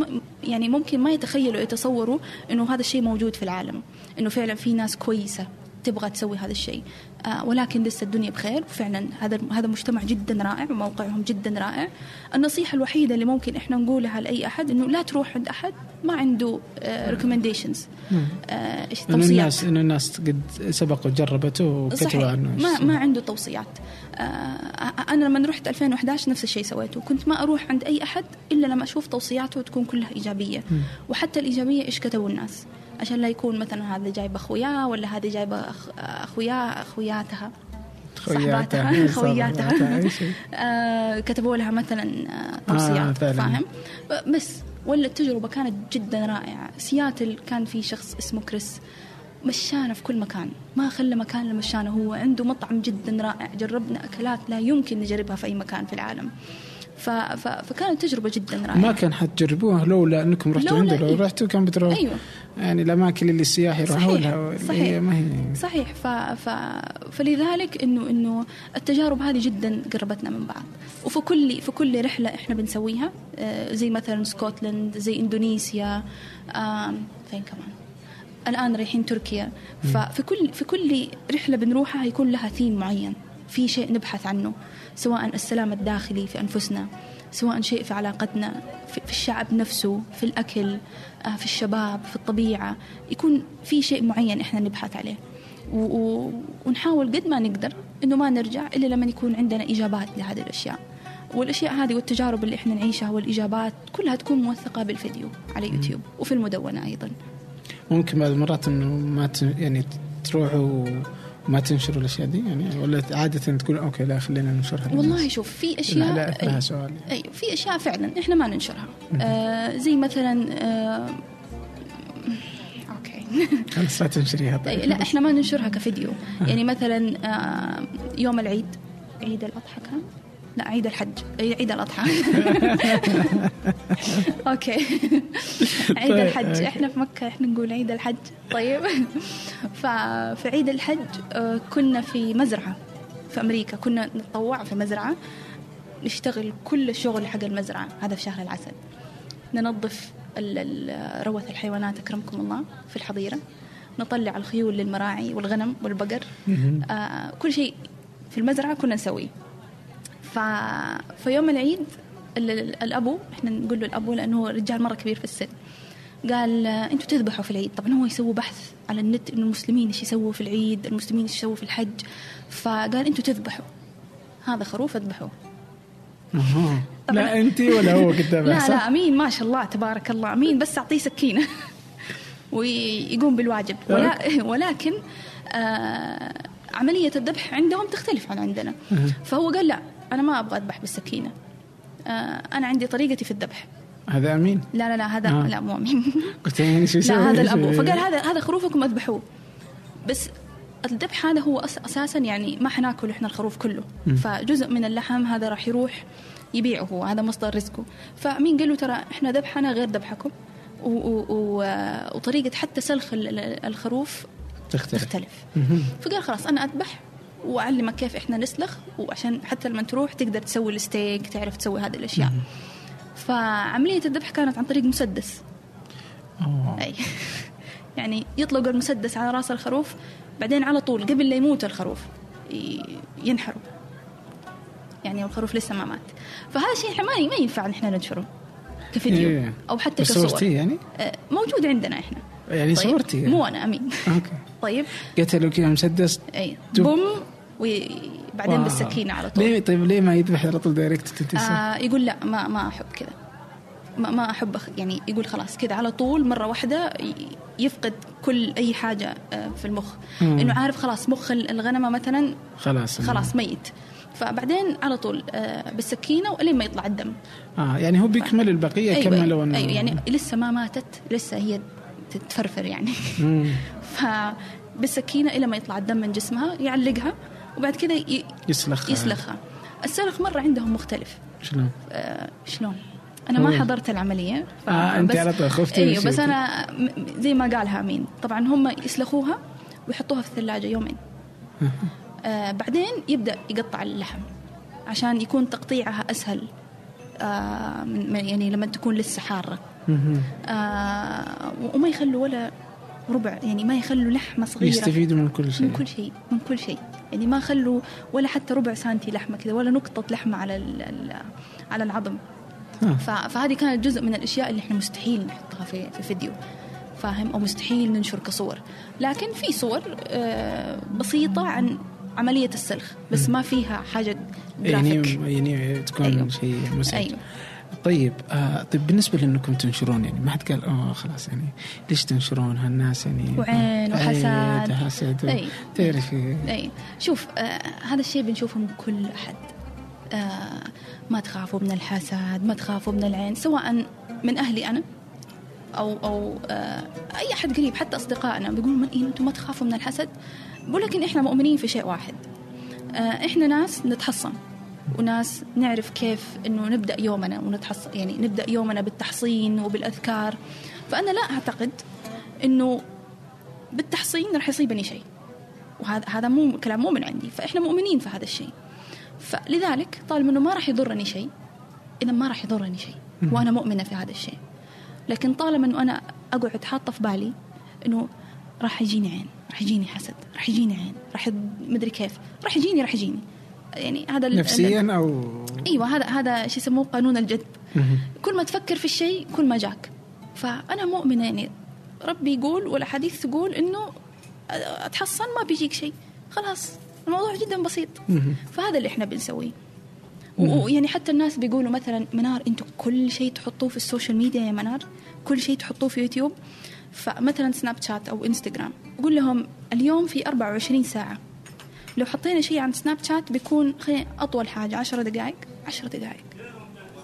يعني ممكن ما يتخيلوا يتصوروا إنه هذا الشيء موجود في العالم إنه فعلا في ناس كويسة. تبغى تسوي هذا الشيء. آه ولكن لسه الدنيا بخير. وفعلا هذا هذا مجتمع جدا رائع وموقعهم جدا رائع. النصيحة الوحيدة اللي ممكن إحنا نقولها لأي أحد إنه لا تروح عند أحد ما عنده ريكومنديشنز إيش إنه توصيات؟ الناس إنه الناس قد سبقوا جربته وكتبوا عنه. ما ما عنده توصيات. آه أنا لما رحت 2011 نفس الشيء سويته. كنت ما أروح عند أي أحد إلا لما أشوف توصياته تكون كلها إيجابية. وحتى الإيجابية إيش كتبوا الناس؟ عشان لا يكون مثلا هذا جايب اخوياه ولا هذه جايبه أخ... اخوياه أخوياتها صاحباتها خوياتها أي. <laughs> آه كتبوا لها مثلا آه توصيات آه،. فاهم؟ بس ولا التجربة كانت جدا رائعة. سياتل كان في شخص اسمه كريس مشانا في كل مكان. ما خلى مكان إلا مشانا هو. عنده مطعم جدا رائع. جربنا أكلات لا يمكن نجربها في أي مكان في العالم. ف... ف... فكانت تجربة جدا رائعة. ما كان حتجربوها لولا أنكم رحتوا عنده لو إيه. رحتوا كان بتروح. أيوة. يعني الأماكن اللي السياح يروحوا صحيح، لها. اللي صحيح. ما هي. صحيح. ف... ف... فلذلك إنه إنه التجارب هذه جدا قربتنا من بعض. وفي كل في كل رحلة إحنا بنسويها. آه، زي مثلا سكوتلاند زي إندونيسيا. فين كمان؟ الآن رايحين تركيا. ففي كل في كل رحلة بنروحها هيكون لها ثيم معين. في شيء نبحث عنه. سواء السلام الداخلي في أنفسنا سواء شيء في علاقتنا في الشعب نفسه في الأكل آه، في الشباب في الطبيعة يكون في شيء معين إحنا نبحث عليه. و- و- ونحاول قد ما نقدر إنه ما نرجع إلا لما يكون عندنا إجابات لهذه الأشياء. والأشياء هذه والتجارب اللي إحنا نعيشها والإجابات كلها تكون موثقة بالفيديو على يوتيوب وفي المدونة أيضا. ممكن بعض المرات إنه ما ت... يعني تروحوا وما تنشروا الأشياء دي؟ يعني ولا عادة تقول okay لا خلينا ننشرها. والله شوف في أشياء لها سؤال. أيوه في أشياء فعلا إحنا ما ننشرها. آه زي مثلا آه okay. <laughs> خلاص لا تنشريها طيب. لا إحنا ما ننشرها كفيديو. يعني مثلا آه يوم العيد عيد الأضحى كان؟ لا عيد الحج. عيد الأضحى. <laughs> okay. <laughs> عيد طيب، الحج. إحنا في مكة إحنا نقول عيد الحج. طيب. <laughs> ففي عيد الحج آه، كنا في مزرعة في أمريكا. كنا نتطوع في مزرعة نشتغل كل الشغل حق المزرعة. هذا في شهر العسل. ننظف روث الحيوانات أكرمكم الله في الحظيرة. نطلع الخيول للمراعي والغنم والبقر. آه كل شيء في المزرعة كنا نسويه. ف... في يوم العيد ال- ال- الأبو إحنا نقول له الأبو لأنه هو رجال مرة كبير في السن قال أنتوا تذبحوا في العيد طبعا هو يسوي بحث على النت إنه المسلمين إيش يسووا في العيد المسلمين إيش يسووا في الحج فقال أنتوا تذبحوا. هذا خروف اذبحوه. <laughs> لا أنت ولا هو قدامك <laughs> لا؟ لا أمين ما شاء الله تبارك الله أمين بس أعطيه سكينة. <laughs> ويقوم بالواجب. ولا ولكن آه عملية الذبح عندهم تختلف عن عندنا. فهو قال لا أنا ما أبغى أذبح بالسكينة. آه أنا عندي طريقتي في الذبح. هذا أمين؟ لا لا لا هذا آه. لا مو أمين. <laughs> قلت يعني شو؟ لا هذا الابو؟ فقال هذا هذا خروفكم أذبحوه. بس الذبح هذا هو أساسا يعني ما حناكل إحنا الخروف كله. فجزء من اللحم هذا راح يروح يبيعه. هو هذا مصدر رزقه. فمين قال له ترى إحنا ذبحنا غير ذبحكم. وطريقة حتى سلخ ال- ال- الخروف تختلف. تختلف. فقال خلاص أنا أذبح. واعلمك كيف إحنا نسلخ وعشان حتى لما تروح تقدر تسوي الستيك تعرف تسوي هذه الأشياء. فعملية الذبح كانت عن طريق مسدس. أوه. أي. يعني يطلق المسدس على رأس الخروف بعدين على طول قبل لا يموت الخروف ي- ينحروا يعني الخروف لسه ما مات. فهذا الشيء إحنا ما ما ينفع إحنا ننشره كفيديو إيه. أو حتى كصور. صورتيه يعني؟ آه، موجود عندنا إحنا. يعني طيب. صورتي يعني. مو أنا أمين. okay. طيب. قتلوا كذا مسدس أي. بوم. وبعدين wow. بالسكينة على طول ليه طيب ليه ما يذبح على طول direct؟ آه يقول لا ما ما أحب كذا ما, ما أحب يعني يقول خلاص كذا على طول مرة واحدة يفقد كل أي حاجة آه، في المخ مم. إنه عارف خلاص مخ ال- الغنمة مثلا خلاص خلاص ميت فبعدين على طول آه، بالسكينة ولين ما يطلع الدم آه يعني هو بيكمل البقية أيوة كملوا أيوة, إنه- أيوة يعني لسه ما ماتت لسه هي تتفرفر يعني مم. <laughs> فبالسكينه إلى ما يطلع الدم من جسمها يعلقها وبعد كذا ي- يسلخها. يسلخها. السلخ مرة عندهم مختلف. شلون؟ آه، شلون؟ أنا ما حضرت العملية أنت بس- على طول خفتي أيوه. بس أنا زي ما قالها أمين. طبعا هم يسلخوها ويحطوها في الثلاجة يومين. <laughs> آه بعدين يبدأ يقطع اللحم عشان يكون تقطيعها أسهل. آه من يعني لما تكون لسه حارة. آه وما يخلوا ولا ربع يعني ما يخلوا لحمة صغيرة. يستفيدوا من كل شيء. من كل شيء من كل شيء. يعني ما خلوا ولا حتى ربع سنتي لحمة كذا ولا نقطة لحمة على على العظم. آه. فهذه كانت جزء من الأشياء اللي إحنا مستحيل نحطها في في فيديو. فاهم؟ أو مستحيل ننشر كصور. لكن في صور آه، بسيطة عن عملية السلخ بس ما فيها حاجة يعني جرافيك يعني تكون أيوة. شيء مزعج. أيوة. طيب آه طيب بالنسبة لأنكم تنشرون يعني ما حد قال اوه خلاص يعني ليش تنشرون هالناس يعني؟ وعين وحسد. عين حسد أي. تعرفي. أي. شوف آه هذا الشيء بنشوفه من كل أحد. آه ما تخافوا من الحسد ما تخافوا من العين سواء من أهلي أنا أو أو آه أي أحد قريب حتى أصدقائنا بيقولوا من إيه أنتم ما تخافوا من الحسد؟ بقول لكن إحنا مؤمنين في شيء واحد. آه إحنا ناس نتحصن. وناس نعرف كيف إنه نبدأ يومنا ونتحصن يعني نبدأ يومنا بالتحصين وبالأذكار. فأنا لا أعتقد إنه بالتحصين راح يصيبني شيء. وهذا هذا مو كلام مو من عندي. فإحنا مؤمنين في هذا الشيء. فلذلك طالما إنه ما راح يضرني شيء إذا ما راح يضرني شيء. وأنا مؤمنة في هذا الشيء. لكن طالما إنه أنا أقعد حاطة في بالي إنه راح يجيني عين راح يجيني حسد راح يجيني عين راح مدري كيف راح يجيني راح يجيني. يعني هذا نفسيا أو أيوه هذا هذا شو يسموه؟ قانون الجذب. كل ما تفكر في الشيء كل ما جاك. فأنا مؤمنة يعني ربي يقول والأحاديث تقول إنه أتحصن ما بيجيك شيء. خلاص الموضوع جدا بسيط. فهذا اللي إحنا بنسويه. ويعني حتى الناس بيقولوا مثلا منار أنتم كل شيء تحطوه في ال social media يا منار. كل شيء تحطوه في يوتيوب. فمثلا سناب شات أو إنستغرام. قول لهم اليوم في 24 ساعة. لو حطينا شيء عن سناب شات بيكون خلينا أطول حاجة 10 دقائق 10 دقائق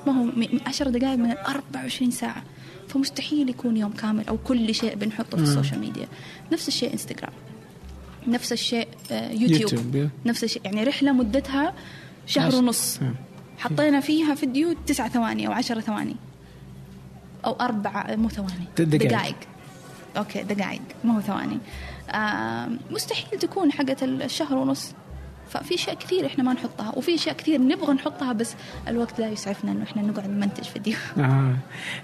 ما هو م- 10 دقائق من 24 ساعة. فمستحيل يكون يوم كامل أو كل شيء بنحطه في ال social media. نفس الشيء انستغرام نفس الشيء آه، يوتيوب, يوتيوب،. نفس الشيء. يعني رحلة مدتها شهر. ونص. حطينا فيها فيديو تسع ثواني أو عشر ثواني. أو أربع مو ثواني. دقائق. okay دقائق مو هو ثواني. مستحيل تكون حقة الشهر ونص. ففي أشياء كثير إحنا ما نحطها وفي أشياء كثير نبغى نحطها بس الوقت لا يسعفنا إنه إحنا نقعد نمنتج فيديو. <laughs> آه.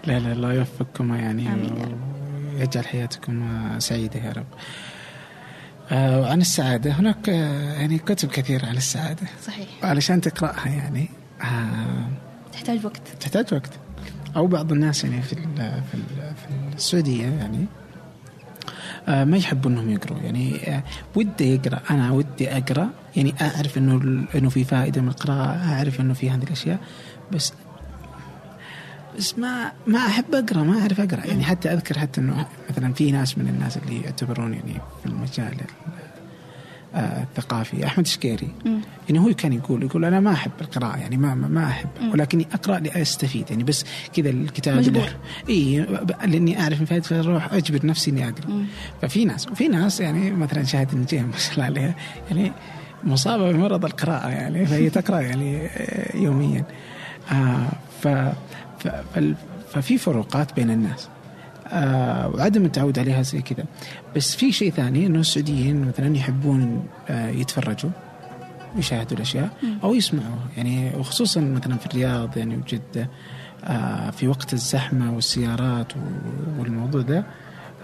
لا لا الله يوفقكم يعني آمين يا رب. ويجعل حياتكم آه، سعيدة يا رب. آه وعن السعادة هناك آه يعني كتب كثيرة عن السعادة. صحيح. وعلشان تقرأها يعني آه تحتاج وقت. تحتاج وقت. أو بعض الناس يعني في ال في, ال في السعودية يعني. ما يحبوا إنهم يقروا يعني آه ودي يقرا أنا ودي أقرأ. يعني أعرف إنه إنه في فائدة من القراءة. أعرف إنه في هذه الأشياء. بس بس ما ما أحب أقرأ. ما أعرف أقرأ. يعني حتى أذكر حتى إنه مثلا في ناس من الناس اللي يعتبرون يعني في المجال ال- آه، الثقافي. أحمد الشقيري يعني هو كان يقول يقول أنا ما أحب القراءة يعني ما ما أحب. ولكني أقرأ لأستفيد يعني بس كذا الكتاب مجبور. إي لأني أعرف من فائدته أروح أجبر نفسي إني أقرأ. ففي ناس وفي ناس يعني مثلا شاهد النجيم ما شاء الله عليها يعني مصابة بمرض القراءة يعني فهي تقرأ يعني آه، يوميا. آه ف ففي فروقات بين الناس. آه وعدم التعود عليها زي كذا. بس في شيء ثاني إنه السعوديين مثلا يحبون آه يتفرجوا يشاهدوا الأشياء أو يسمعوا. يعني وخصوصا مثلا في الرياض يعني وجدة آه في وقت الزحمة والسيارات والموضوع ده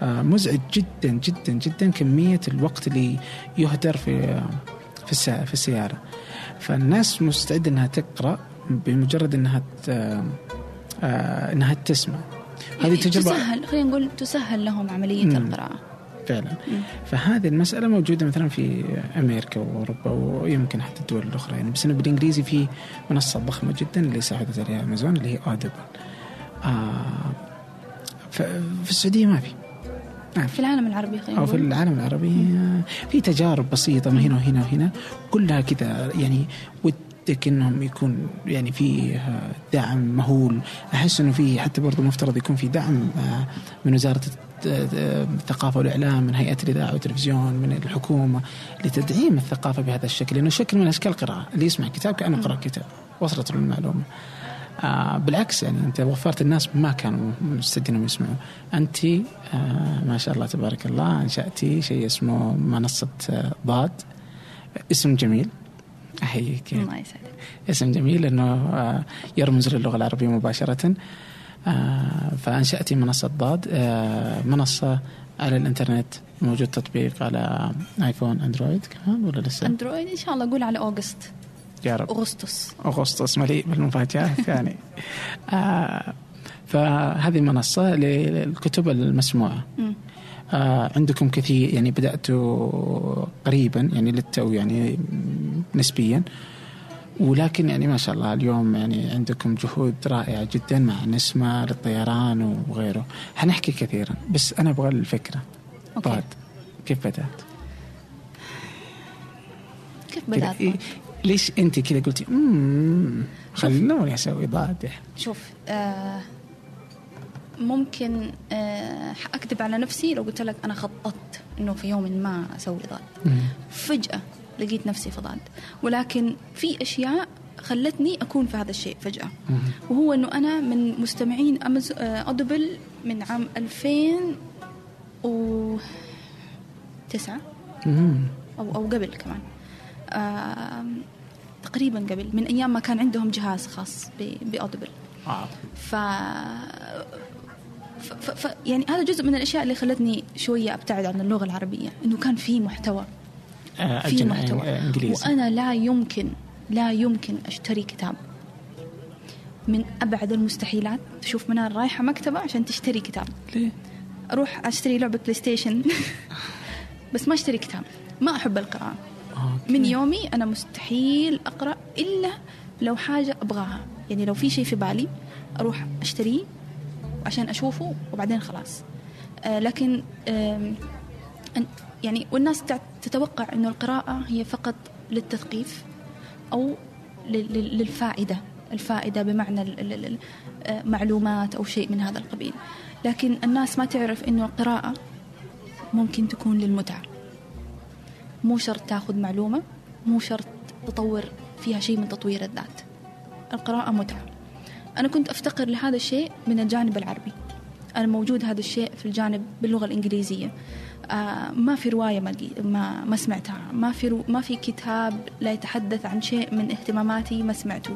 آه مزعج جدا جدا جدا كمية الوقت اللي يهدر في في في السيارة. فالناس مستعدة إنها تقرأ بمجرد إنها آه إنها تسمع. هذه تجربه تسهل خلينا نقول تسهل لهم عملية مم. القراءة. فعلا. فهذه المسألة موجودة مثلا في أمريكا وأوروبا ويمكن حتى الدول الأخرى يعني بس إنه بالإنجليزي في منصة ضخمة جدا اللي ساعدت عليها أمازون اللي هي أوديبل آه ففي السعودية ما في. ما في. في العالم العربي خلينا أو في العالم العربي آه، في تجارب بسيطة من هنا وهنا وهنا كلها كذا يعني إنهم يكون يعني في آه، دعم مهول. أحس إنه في حتى برضو مفترض يكون في دعم آه، من وزارة آه، الثقافة والإعلام من هيئة الإذاعة والتلفزيون من الحكومة لتدعيم الثقافة بهذا الشكل. لأنه شكل من اشكال القراءه اللي يسمع كتاب كانه قرا كتاب. وصلت له المعلومه آه بالعكس يعني أنت وفرت الناس ما كانوا مستعدين إنهم يسمعوا. أنت آه ما شاء الله تبارك الله أنشأتي شيء اسمه منصة آه ضاد. اسم جميل. أحييك. الله يسعدك. اسم جميل لأنه آه، يرمز للغة العربية مباشرة. آه، فأنشأتي منصة ضاد. آه، منصة على الإنترنت موجود تطبيق على آيفون أندرويد كمان ولا لسه؟ أندرويد إن شاء الله أقول على أوغست. يا رب. أغسطس. أغسطس مليء بالمفاجآت <laughs> يعني. آه فهذه منصة للكتب المسموعة. آه عندكم كثير يعني بداتوا قريبا يعني للتو يعني نسبيا. ولكن يعني ما شاء الله اليوم يعني عندكم جهود رائعة جدا مع نسمة للطيران وغيره. حنحكي كثيرا بس أنا أبغى الفكرة. أوكي. كيف بدأت؟ كيف بدأت؟ إيه ليش أنت كذا قلتي؟ خلوني أسوي ضاد شوف آه ممكن آه اكذب على نفسي لو قلت لك أنا خططت إنه في يوم ما أسوي ضاد. فجأة لقيت نفسي في ضاد. ولكن في أشياء خلتني أكون في هذا الشيء فجأة. وهو إنه أنا من مستمعين امازون أودبل من عام 2009 مم. أو أو قبل كمان. تقريبا قبل. من أيام ما كان عندهم جهاز خاص بأودبل. آه. ف ف, ف, ف يعني هذا جزء من الأشياء اللي خلتني شوية أبتعد عن اللغة العربية إنه كان في محتوى آه، في محتوى. آه، إنجليزي. وأنا لا يمكن لا يمكن أشتري كتاب. من أبعد المستحيلات تشوف منار رايحة مكتبة عشان تشتري كتاب. ليه؟ أروح أشتري لعبة بلاي ستيشن <laughs> بس ما أشتري كتاب. ما أحب القراءة. okay. من يومي أنا مستحيل أقرأ إلا لو حاجة أبغاها. يعني لو في شيء في بالي أروح أشتريه عشان أشوفه وبعدين خلاص. آه لكن يعني والناس تتوقع إنه القراءة هي فقط للتثقيف أو لل- لل- للفائدة الفائدة بمعنى آه، معلومات أو شيء من هذا القبيل. لكن الناس ما تعرف إنه القراءة ممكن تكون للمتعة. مو شرط تاخذ معلومة مو شرط تطور فيها شيء من تطوير الذات. القراءة متعة. أنا كنت أفتقر لهذا الشيء من الجانب العربي. أنا موجود هذا الشيء في الجانب باللغة الإنجليزية. آه ما في رواية ما, ما, ما سمعتها. ما في رو ما في كتاب لا يتحدث عن شيء من اهتماماتي ما سمعته.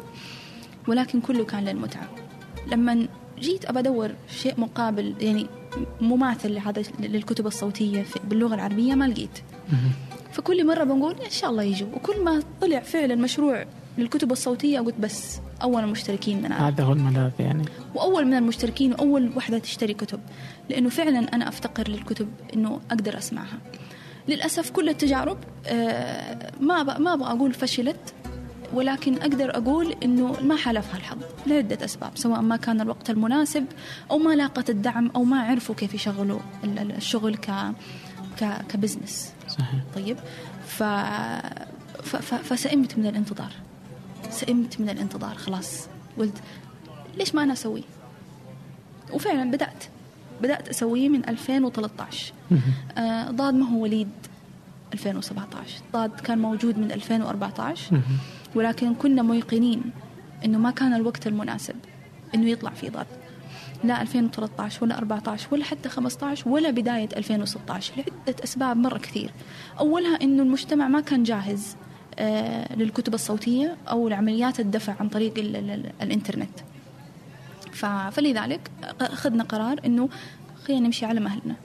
ولكن كله كان للمتعة. لما جيت أبى أدور شيء مقابل يعني مماثل لهذا للكتب الصوتية في- باللغة العربية ما لقيت. فكل مرة بنقول إن شاء الله يجوا. وكل ما طلع فعلا مشروع للكتب الصوتية قلت بس أول المشتركين من أنا هذا هو الملاذ يعني. وأول من المشتركين وأول وحدة تشتري كتب لأنه فعلا أنا أفتقر للكتب إنه أقدر أسمعها. للأسف كل التجارب آه، ما ما أبغى أقول فشلت ولكن أقدر أقول إنه ما حالفها الحظ لعدة أسباب سواء ما كان الوقت المناسب أو ما لاقت الدعم أو ما عرفوا كيف يشغلوا ال- ال- الشغل ك ك- كبزنس. صحيح. طيب ف... ف... ف... فسئمت من الانتظار. سئمت من الانتظار خلاص. قلت ليش ما أنا أسوي؟ وفعلا بدأت. بدأت أسويه من 2013 آه ضاد ما هو وليد 2017 ضاد كان موجود من 2014 ولكن كنا موقنين إنه ما كان الوقت المناسب إنه يطلع في ضاد. لا 2013 ولا 14 ولا حتى 15 ولا بداية 2016 لعدة أسباب مرة كثير. أولها أنه المجتمع ما كان جاهز. للكتب الصوتية أو لعمليات الدفع عن طريق ال ال الإنترنت. فلذلك أخذنا قرار أنه خلينا نمشي على مهلنا.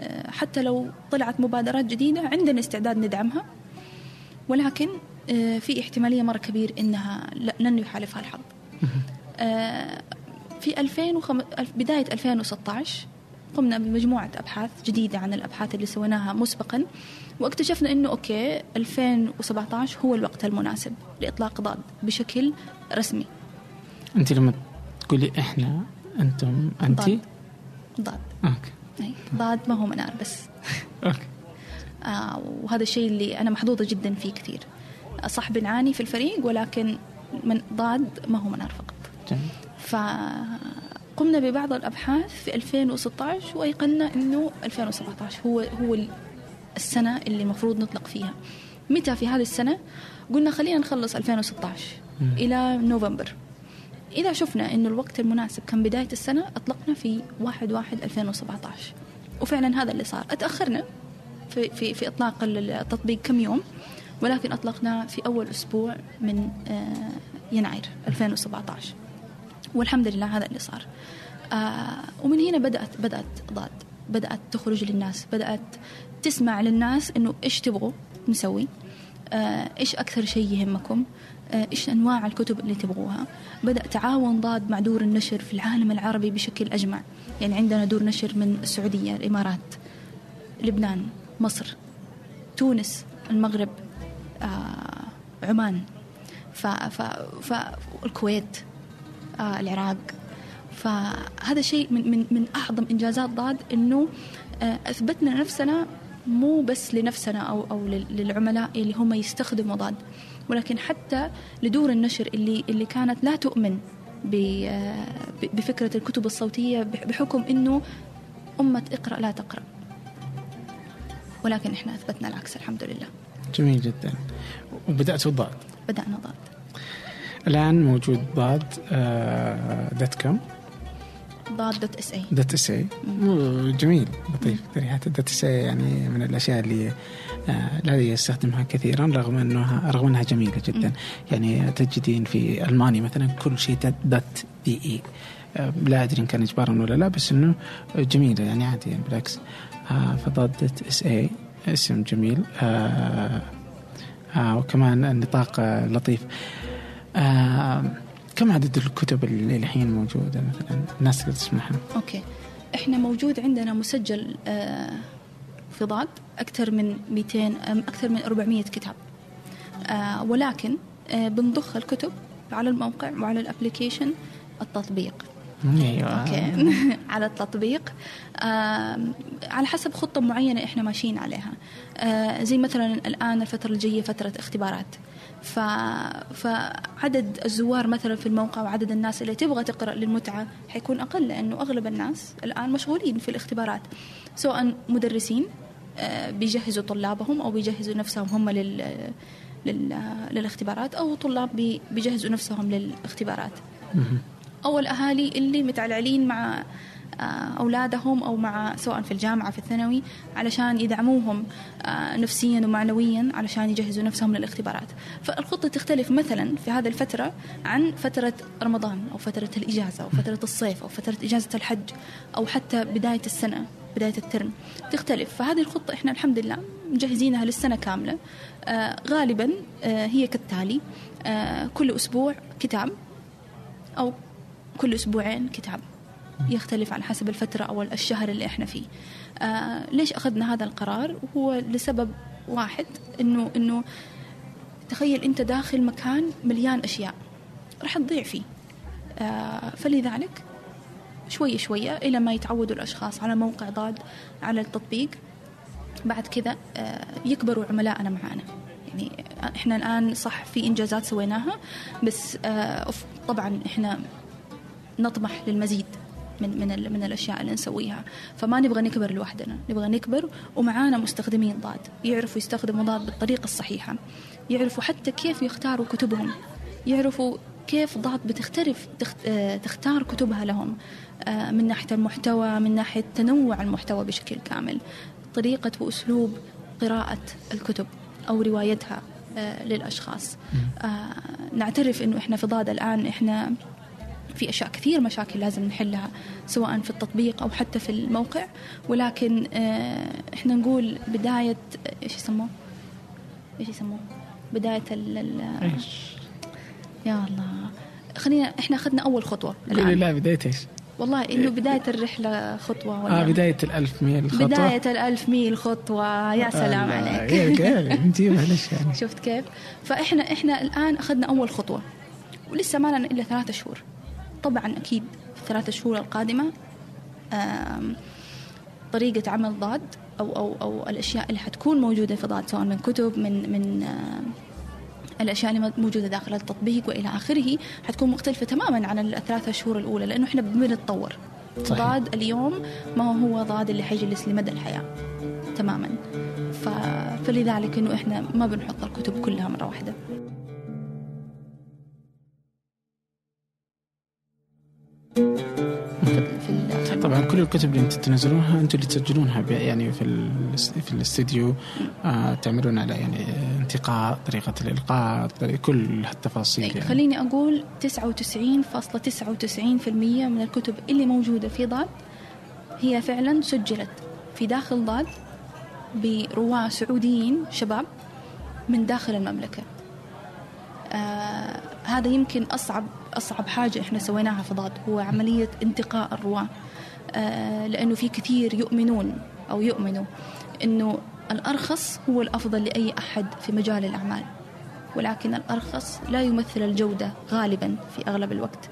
آه حتى لو طلعت مبادرات جديدة عندنا استعداد ندعمها ولكن آه في احتمالية مرة كبير أنها لن يحالفها الحظ. آه في 2005 بداية 2016 قمنا بمجموعة أبحاث جديدة عن الأبحاث اللي سويناها مسبقا واكتشفنا أنه أوكي 2017 هو الوقت المناسب لإطلاق ضاد بشكل رسمي. أنت لما تقولي إحنا أنتم أنت؟ ضاد. ضاد. okay. أي ضاد ما هو منار بس. <laughs> okay. آه وهذا الشيء اللي أنا محظوظة جدا فيه كثير. صح بنعاني في الفريق ولكن من ضاد ما هو منار فقط. جميل. فقمنا ببعض الأبحاث في 2016 وأيقنا أنه 2017 هو هو السنة اللي المفروض نطلق فيها. متى في هذه السنة؟ قلنا خلينا نخلص 2016 مم. إلى نوفمبر. إذا شفنا أنه الوقت المناسب كان بداية السنة أطلقنا في 1 1 2017 وفعلا هذا اللي صار. أتأخرنا في, في, في إطلاق التطبيق كم يوم ولكن أطلقنا في أول أسبوع من آه، يناير 2017 والحمد لله هذا اللي صار. آه ومن هنا بدأت بدأت ضاد. بدأت تخرج للناس. بدأت تسمع للناس إنه إيش تبغوا نسوي؟ آه إيش أكثر شيء يهمكم؟ آه إيش أنواع الكتب اللي تبغوها؟ بدأ تعاون ضاد مع دور النشر في العالم العربي بشكل أجمع. يعني عندنا دور نشر من السعودية الإمارات لبنان مصر تونس المغرب آه عمان. ف العراق. فهذا شيء من من من أعظم إنجازات ضاد إنه آه أثبتنا نفسنا مو بس لنفسنا أو أو للعملاء اللي هم يستخدموا ضاد ولكن حتى لدور النشر اللي اللي كانت لا تؤمن بفكرة الكتب الصوتية بحكم إنه أمة اقرأ لا تقرأ. ولكن إحنا أثبتنا العكس الحمد لله. جميل جدا. وبدأت ضاد بدأنا ضاد. الآن موجود ضاد dot com ضاد دوت اس اي دوت اس اي جميل لطيف. حتى dot SA يعني من الأشياء اللي آه لا يستخدمها كثيرا رغم أنها رغم أنها جميلة جدا. يعني تجدين في المانيا مثلا كل شيء dot DE لا أدري إن كان اجبارا ولا لا بس إنه جميلة يعني عادي يعني بالعكس. فضاد dot SA اسم جميل. آه آه وكمان النطاق لطيف. آه كم عدد الكتب اللي الحين موجودة مثلا؟ الناس اللي تسمعها. okay. إحنا موجود عندنا مسجل آه في ضاد أكثر من 200 أكثر من 400 كتاب. آه ولكن آه بنضخ الكتب على الموقع وعلى ال application التطبيق. أيوه. أوكي. <laughs> على التطبيق. آه على حسب خطة معينة إحنا ماشيين عليها. آه زي مثلا الآن الفترة الجاية فترة اختبارات. ف... فعدد الزوار مثلا في الموقع وعدد الناس اللي تبغى تقرأ للمتعة حيكون أقل لأنه أغلب الناس الآن مشغولين في الاختبارات سواء مدرسين آه بيجهزوا طلابهم أو بيجهزوا نفسهم هم لل... لل... للاختبارات أو طلاب بيجهزوا نفسهم للاختبارات. أو الأهالي اللي متعلعلين مع أولادهم أو مع سواء في الجامعة في الثانوي علشان يدعموهم نفسيا ومعنويا علشان يجهزوا نفسهم للاختبارات. فالخطة تختلف مثلا في هذه الفترة عن فترة رمضان أو فترة الإجازة أو فترة الصيف أو فترة إجازة الحج أو حتى بداية السنة بداية الترم. تختلف. فهذه الخطة إحنا الحمد لله مجهزينها للسنة كاملة. آه غالبا آه هي كالتالي. آه كل أسبوع كتاب أو كل أسبوعين كتاب. يختلف على حسب الفترة أو الشهر اللي إحنا فيه. آه ليش أخذنا هذا القرار؟ هو لسبب واحد إنه إنه تخيل أنت داخل مكان مليان أشياء راح تضيع فيه. آه فلذلك شوية شوية إلى ما يتعودوا الأشخاص على موقع ضاد على التطبيق. بعد كذا آه، يكبروا عملائنا معانا. يعني إحنا الآن صح في إنجازات سويناها بس آه، طبعا إحنا نطمح للمزيد. من من من الأشياء اللي نسويها. فما نبغى نكبر لوحدنا. نبغى نكبر ومعانا مستخدمين ضاد. يعرفوا يستخدموا ضاد بالطريقة الصحيحة. يعرفوا حتى كيف يختاروا كتبهم. يعرفوا كيف ضاد بتختلف آه، تختار كتبها لهم. آه، من ناحية المحتوى من ناحية تنوع المحتوى بشكل كامل. طريقة وأسلوب قراءة الكتب أو روايتها آه، للأشخاص. نعترف إنه إحنا في ضاد الآن. إحنا في أشياء كثير مشاكل لازم نحلها سواء في التطبيق أو حتى في الموقع ولكن إحنا نقول بداية إيش يسموه؟ إيش يسموه؟ بداية ال إيش؟ يا الله خلينا إحنا أخذنا أول خطوة قولي لا بداية إيش؟ والله إنه بداية الرحلة خطوة ولا آه بداية الألف ميل خطوة بداية الألف ميل خطوة يا سلام عليك انت <laughs> معلش يعني شفت كيف؟ فإحنا إحنا الآن أخذنا أول خطوة ولسه ما لنا إلا ثلاثة شهور طبعا أكيد في الثلاثة شهور القادمة طريقة عمل ضاد أو أو أو الأشياء اللي حتكون موجودة في ضاد سواء من كتب من من الأشياء اللي موجودة داخل التطبيق وإلى آخره حتكون مختلفة تماما عن الثلاثة شهور الأولى لأنه إحنا بنتطور. ضاد اليوم ما هو ضاد اللي حيجلس لمدى الحياة تماما. ف... فلذلك إنه إحنا ما بنحط الكتب كلها مرة واحدة. كل الكتب اللي أنتم تنزلونها أنتم اللي تسجلونها يعني في في الاستديو آه تعملون على يعني انتقاء طريقة الإلقاء كل هالتفاصيل يعني. خليني أقول 99.99% من الكتب اللي موجودة في ضاد هي فعلا سجلت في داخل ضاد برواة سعوديين شباب من داخل المملكة آه هذا يمكن أصعب أصعب حاجة إحنا سويناها في ضاد هو عملية انتقاء الرواة لأنه في كثير يؤمنون أو يؤمنوا أنه الأرخص هو الأفضل لأي أحد في مجال الأعمال. ولكن الأرخص لا يمثل الجودة غالبا في أغلب الوقت.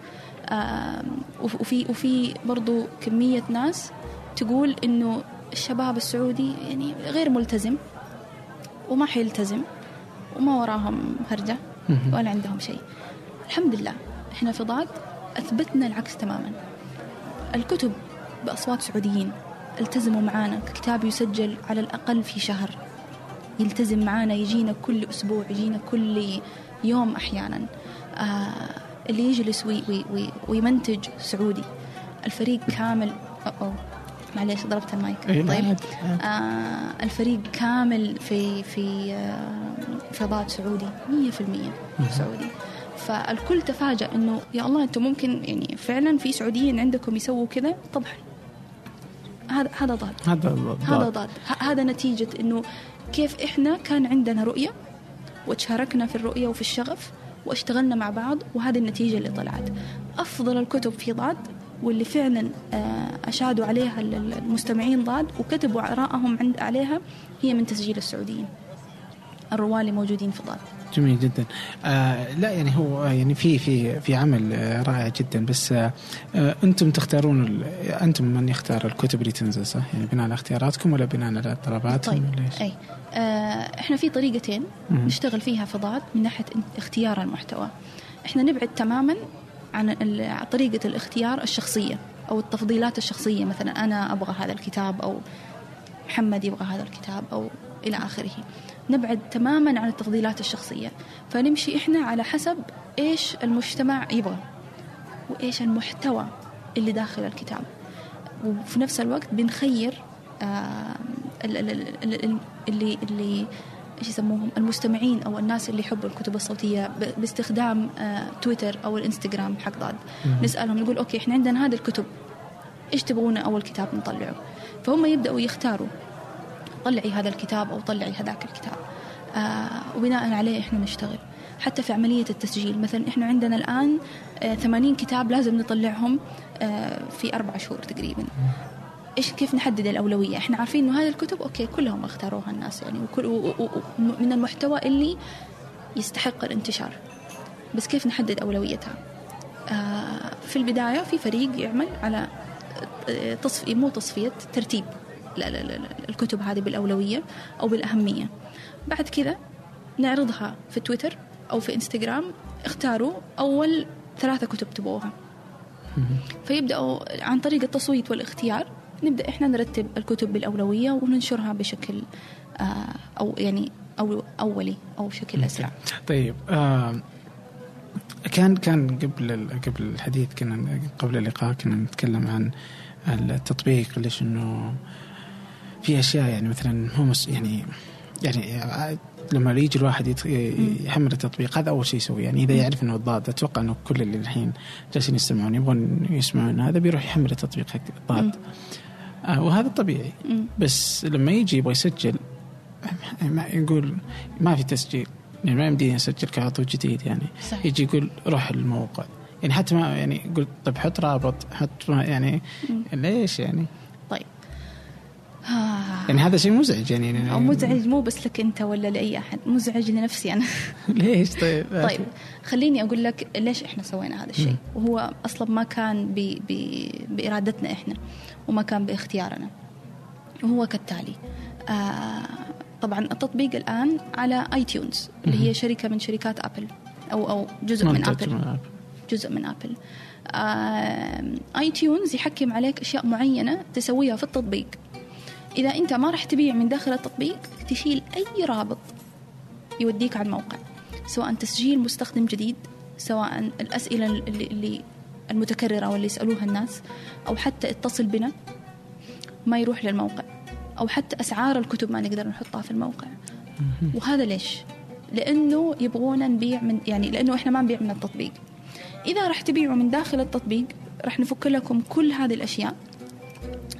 وفي وفي برضو كمية ناس تقول إنه الشباب السعودي يعني غير ملتزم وما حيلتزم وما وراهم هرجة ولا عندهم شيء. الحمد لله إحنا في ضاد أثبتنا العكس تماما. الكتب بأصوات سعوديين. التزموا معانا كتاب يسجل على الأقل في شهر. يلتزم معانا يجينا كل أسبوع يجينا كل يوم أحيانا. آه اللي يجلس وي وي وي ويمنتج سعودي. الفريق كامل أو, أو معليش ضربت المايك. طيب. آه الفريق كامل في في آه فضاء سعودي 100% سعودي. فالكل تفاجأ إنه يا الله أنتم ممكن يعني فعلا في سعوديين عندكم يسووا كذا؟ طبعا. هذا هذا ضاد. هذا ضاد. هذا ضاد. هذا نتيجة إنه كيف إحنا كان عندنا رؤية وتشاركنا في الرؤية وفي الشغف واشتغلنا مع بعض وهذه النتيجة اللي طلعت. أفضل الكتب في ضاد واللي فعلا آه، أشادوا عليها المستمعين ضاد وكتبوا آرائهم عند عليها هي من تسجيل السعوديين. الرواه اللي موجودين في ضاد. جميل جدا آه لا يعني هو يعني في في في عمل رائع جدا بس آه أنتم تختارون أنتم من يختار الكتب اللي تنزل صح؟ يعني بناء على اختياراتكم ولا بناء على طلباتكم طيب. ولا إيش؟ أي آه إحنا في طريقتين م- نشتغل فيها في ضاد من ناحية اختيار المحتوى إحنا نبعد تماما عن طريقة الاختيار الشخصية أو التفضيلات الشخصية مثلا أنا أبغى هذا الكتاب أو محمد يبغى هذا الكتاب أو إلى آخره نبعد تماما عن التفضيلات الشخصية. فنمشي إحنا على حسب إيش المجتمع يبغى وإيش المحتوى اللي داخل الكتاب. وفي نفس الوقت بنخير آه اللي اللي إيش يسموهم؟ المستمعين أو الناس اللي يحبوا الكتب الصوتية باستخدام آه تويتر أو الإنستغرام حق ضاد نسألهم نقول أوكي إحنا عندنا هذه الكتب إيش تبغون أول كتاب نطلعه؟ فهم يبدأوا يختاروا. طلعي هذا الكتاب أو طلعي هذاك الكتاب. آه وبناء عليه إحنا نشتغل. حتى في عملية التسجيل مثلا إحنا عندنا الآن آه 80 كتاب لازم نطلعهم آه في أربع شهور تقريبا. إيش كيف نحدد الأولوية؟ إحنا عارفين إنه هذه الكتب أوكي كلهم اختاروها الناس يعني وكل من المحتوى اللي يستحق الانتشار. بس كيف نحدد أولويتها؟ آه في البداية في فريق يعمل على آه، تصفيه مو تصفية ترتيب. الكتب هذه بالأولوية أو بالأهمية. بعد كذا نعرضها في تويتر أو في إنستغرام اختاروا أول ثلاثة كتب تبغوها. فيبدأوا عن طريق التصويت والاختيار. نبدأ إحنا نرتب الكتب بالأولوية وننشرها بشكل آه أو يعني أو أولي أو بشكل أسرع. طيب آه كان كان قبل قبل الحديث كنا قبل اللقاء كنا نتكلم عن التطبيق ليش إنه في أشياء يعني مثلا هو يعني يعني لما يجي الواحد يحمل التطبيق هذا أول شيء يسوي. يعني إذا يعرف إنه الضاد أتوقع إنه كل اللي الحين جالسين يستمعون يبغون يسمعون هذا بيروح يحمل التطبيق حق الضاد. آه وهذا طبيعي. بس لما يجي يبغى يسجل ما يقول ما في تسجيل. يعني ما يمديني أسجل كعضو جديد يعني. صحيح. يجي يقول روح الموقع. يعني حتى ما يعني قلت طيب حط رابط حط يعني مم. ليش يعني؟ يعني هذا شيء مزعج يعني. أو مزعج مو بس لك أنت ولا لأي أحد مزعج لنفسي أنا. <laughs> ليش؟ طيب طيب خليني أقول لك ليش إحنا سوينا هذا الشيء. وهو أصلا ما كان ب... ب... بإرادتنا إحنا وما كان باختيارنا. وهو كالتالي آه طبعا التطبيق الآن على iTunes اللي هي شركة من شركات Apple أو أو جزء من Apple. جزء من أبل. iTunes يحكم عليك أشياء معينة تسويها في التطبيق. إذا أنت ما راح تبيع من داخل التطبيق تشيل أي رابط يوديك على الموقع سواء تسجيل مستخدم جديد سواء الأسئلة اللي, اللي المتكررة واللي يسألوها الناس أو حتى اتصل بنا ما يروح للموقع أو حتى أسعار الكتب ما نقدر نحطها في الموقع. وهذا ليش؟ لأنه يبغونا نبيع من يعني لأنه إحنا ما نبيع من التطبيق. إذا راح تبيعوا من داخل التطبيق راح نفك لكم كل هذه الأشياء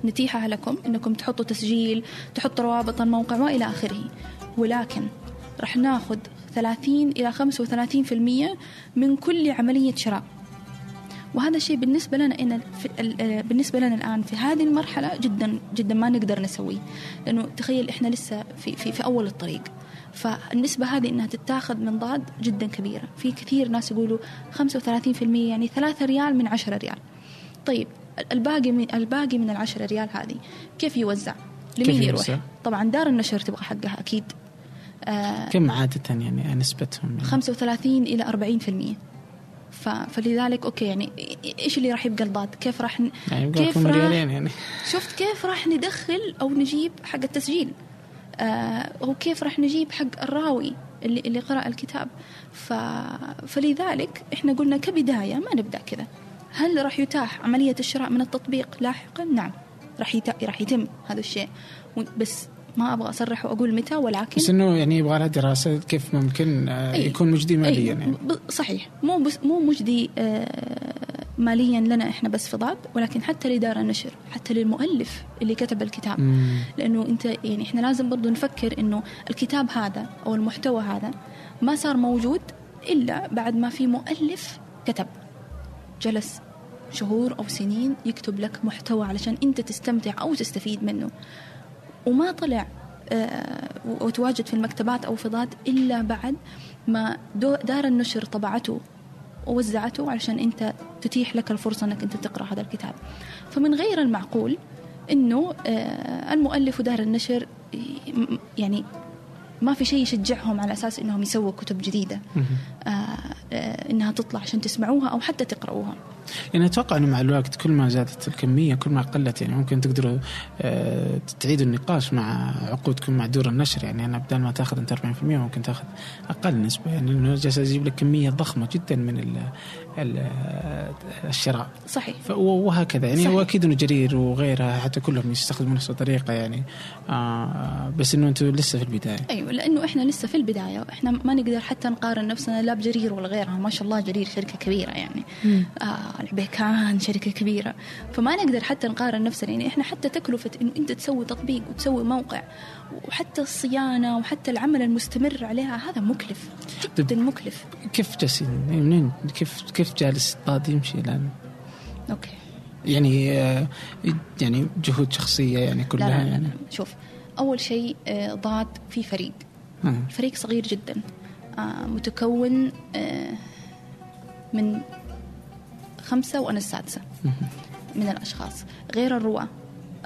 نتيحة لكم أنكم تحطوا تسجيل تحطوا روابط الموقع وإلى آخره. ولكن راح ناخذ 30 إلى 35% من كل عملية شراء. وهذا الشيء بالنسبة لنا إن بالنسبة لنا الآن في هذه المرحلة جدا جدا ما نقدر نسويه. لأنه تخيل إحنا لسه في في, في أول الطريق. فالنسبة هذه إنها تتاخذ من ضاد جدا كبيرة في كثير ناس يقولوا 35% يعني 3 ريال من 10 ريال. طيب الباقي من الباقي من العشرة ريال هذه كيف يوزع؟ لمين يروح؟ يوزع؟ طبعا دار النشر تبغى حقها أكيد آه كم عادة يعني نسبتهم؟ يعني؟ 35 إلى 40% فلذلك أوكي يعني إيش اللي راح يبقى الضاد؟ كيف راح ن... يعني كيف راح يعني شفت كيف راح ندخل أو نجيب حق التسجيل؟ آه وكيف راح نجيب حق الراوي اللي اللي قرأ الكتاب ف... فلذلك إحنا قلنا كبداية ما نبدأ كذا هل راح يتاح عملية الشراء من التطبيق؟ لاحقا؟ نعم. راح راح يتم هذا الشيء. بس ما أبغى أصرح وأقول متى ولكن بس إنه يعني يبغى لها دراسة كيف ممكن آه، أي يكون مجدي ماليا أي يعني صحيح. مو بس مو مجدي آه، ماليا لنا إحنا بس في ضاد ولكن حتى لدار النشر حتى للمؤلف اللي كتب الكتاب. مم. لأنه أنت يعني إحنا لازم برضو نفكر إنه الكتاب هذا أو المحتوى هذا ما صار موجود إلا بعد ما في مؤلف كتب. جلس شهور أو سنين يكتب لك محتوى علشان أنت تستمتع أو تستفيد منه. وما طلع آه، وتواجد في المكتبات أو في ضاد إلا بعد ما دار النشر طبعته ووزعته علشان أنت تتيح لك الفرصة أنك أنت تقرأ هذا الكتاب. فمن غير المعقول أنه آه، المؤلف ودار النشر يعني ما في شيء يشجعهم على أساس إنهم يسووا كتب جديدة. آه آه إنها تطلع عشان تسمعوها أو حتى تقرأوها. يعني أتوقع إنه مع الوقت كل ما زادت الكمية كل ما قلت يعني ممكن تقدروا آه تعيدوا النقاش مع عقودكم مع دور النشر. يعني أنا بدل ما تأخذ أنت 40% ممكن تأخذ أقل نسبة. يعني إنه جالس أجيب لك كمية ضخمة جدا من ال ال الشراء. صحيح. وهكذا. يعني واكيد إنه جرير وغيرها حتى كلهم يستخدمون نفس الطريقة يعني. آه بس إنه أنتم لسه في البداية. أيوه لأنه إحنا لسه في البداية. إحنا ما نقدر حتى نقارن نفسنا لا بجرير ولا غيرها. ما شاء الله جرير شركة كبيرة يعني. آه العبيكان شركة كبيرة. فما نقدر حتى نقارن نفسنا. يعني إحنا حتى تكلفة انه أنت تسوي تطبيق وتسوي موقع وحتى الصيانة وحتى العمل المستمر عليها هذا مكلف. جدا مكلف. كيف جالسين؟ منين؟ كيف كيف جالس طاد يمشي الآن؟ أوكي. يعني آه، يعني جهود شخصية يعني كلها لا لا يعني. شوف أول شيء آه، ضاد في فريق. آه. فريق صغير جدا. متكون من خمسة وأنا السادسة. من الأشخاص. غير الرواة.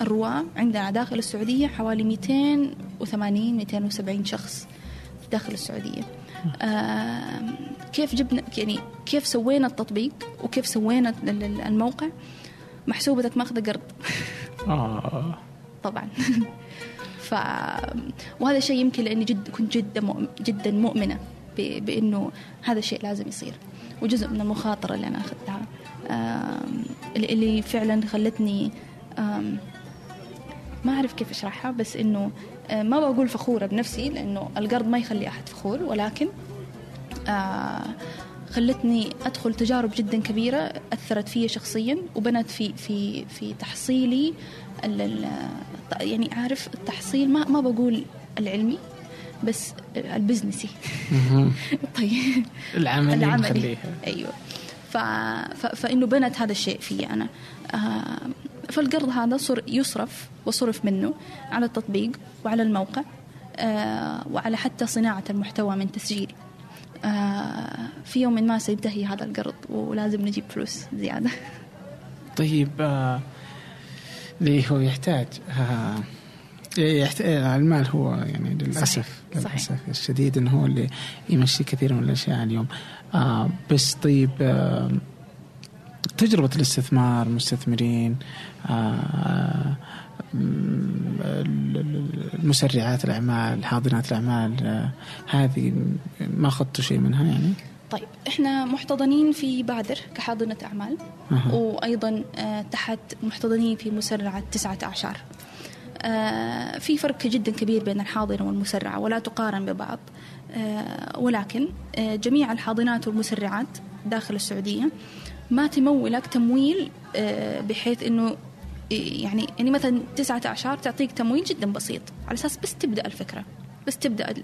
الرواة عندنا داخل السعودية حوالي 280 270 شخص داخل السعودية. آه كيف جبنا يعني كيف سوينا التطبيق وكيف سوينا الموقع؟ محسوبتك ماخذة قرض. آه. طبعا. <laughs> ف وهذا شيء يمكن لأني جد كنت جدا مؤمن جدا مؤمنة ب... بأنه هذا الشيء لازم يصير. وجزء من المخاطرة اللي أنا أخذتها. اللي فعلا خلتني ما أعرف كيف أشرحها بس إنه ما بقول فخورة بنفسي لأنه القرض ما يخلي أحد فخور ولكن خلتني أدخل تجارب جدا كبيرة أثرت في شخصيا وبنت في في في تحصيلي يعني عارف التحصيل ما ما بقول العلمي بس البزنسي. <laughs> طيب. العملي, العملي. أيوه. ف... ف... فإنه بنت هذا الشيء في أنا آه فالقرض هذا صر يصرف وصرف منه على التطبيق وعلى الموقع آه وعلى حتى صناعة المحتوى من تسجيل آه في يوم ما سينتهي هذا القرض ولازم نجيب فلوس زيادة <laughs> طيب آه هو يحتاج آه يحتاج المال هو يعني للأسف صحيح. للأسف صحيح. الشديد إنه هو اللي يمشي كثير من الأشياء اليوم آه بس طيب آه تجربة الاستثمار المستثمرين آه المسرعات الأعمال حاضنات الأعمال آه هذه ما أخذتوا شيء منها يعني؟ طيب إحنا محتضنين في بادر كحاضنة أعمال أه. وأيضا آه تحت محتضنين في مسرعة تسعة أعشار آه في فرق جدا كبير بين الحاضنة والمسرعة ولا تقارن ببعض آه ولكن آه جميع الحاضنات والمسرعات داخل السعودية ما تمولك تمويل آه بحيث إنه يعني يعني مثلا تسعة أعشار تعطيك تمويل جدا بسيط على أساس بس تبدأ الفكرة بس تبدأ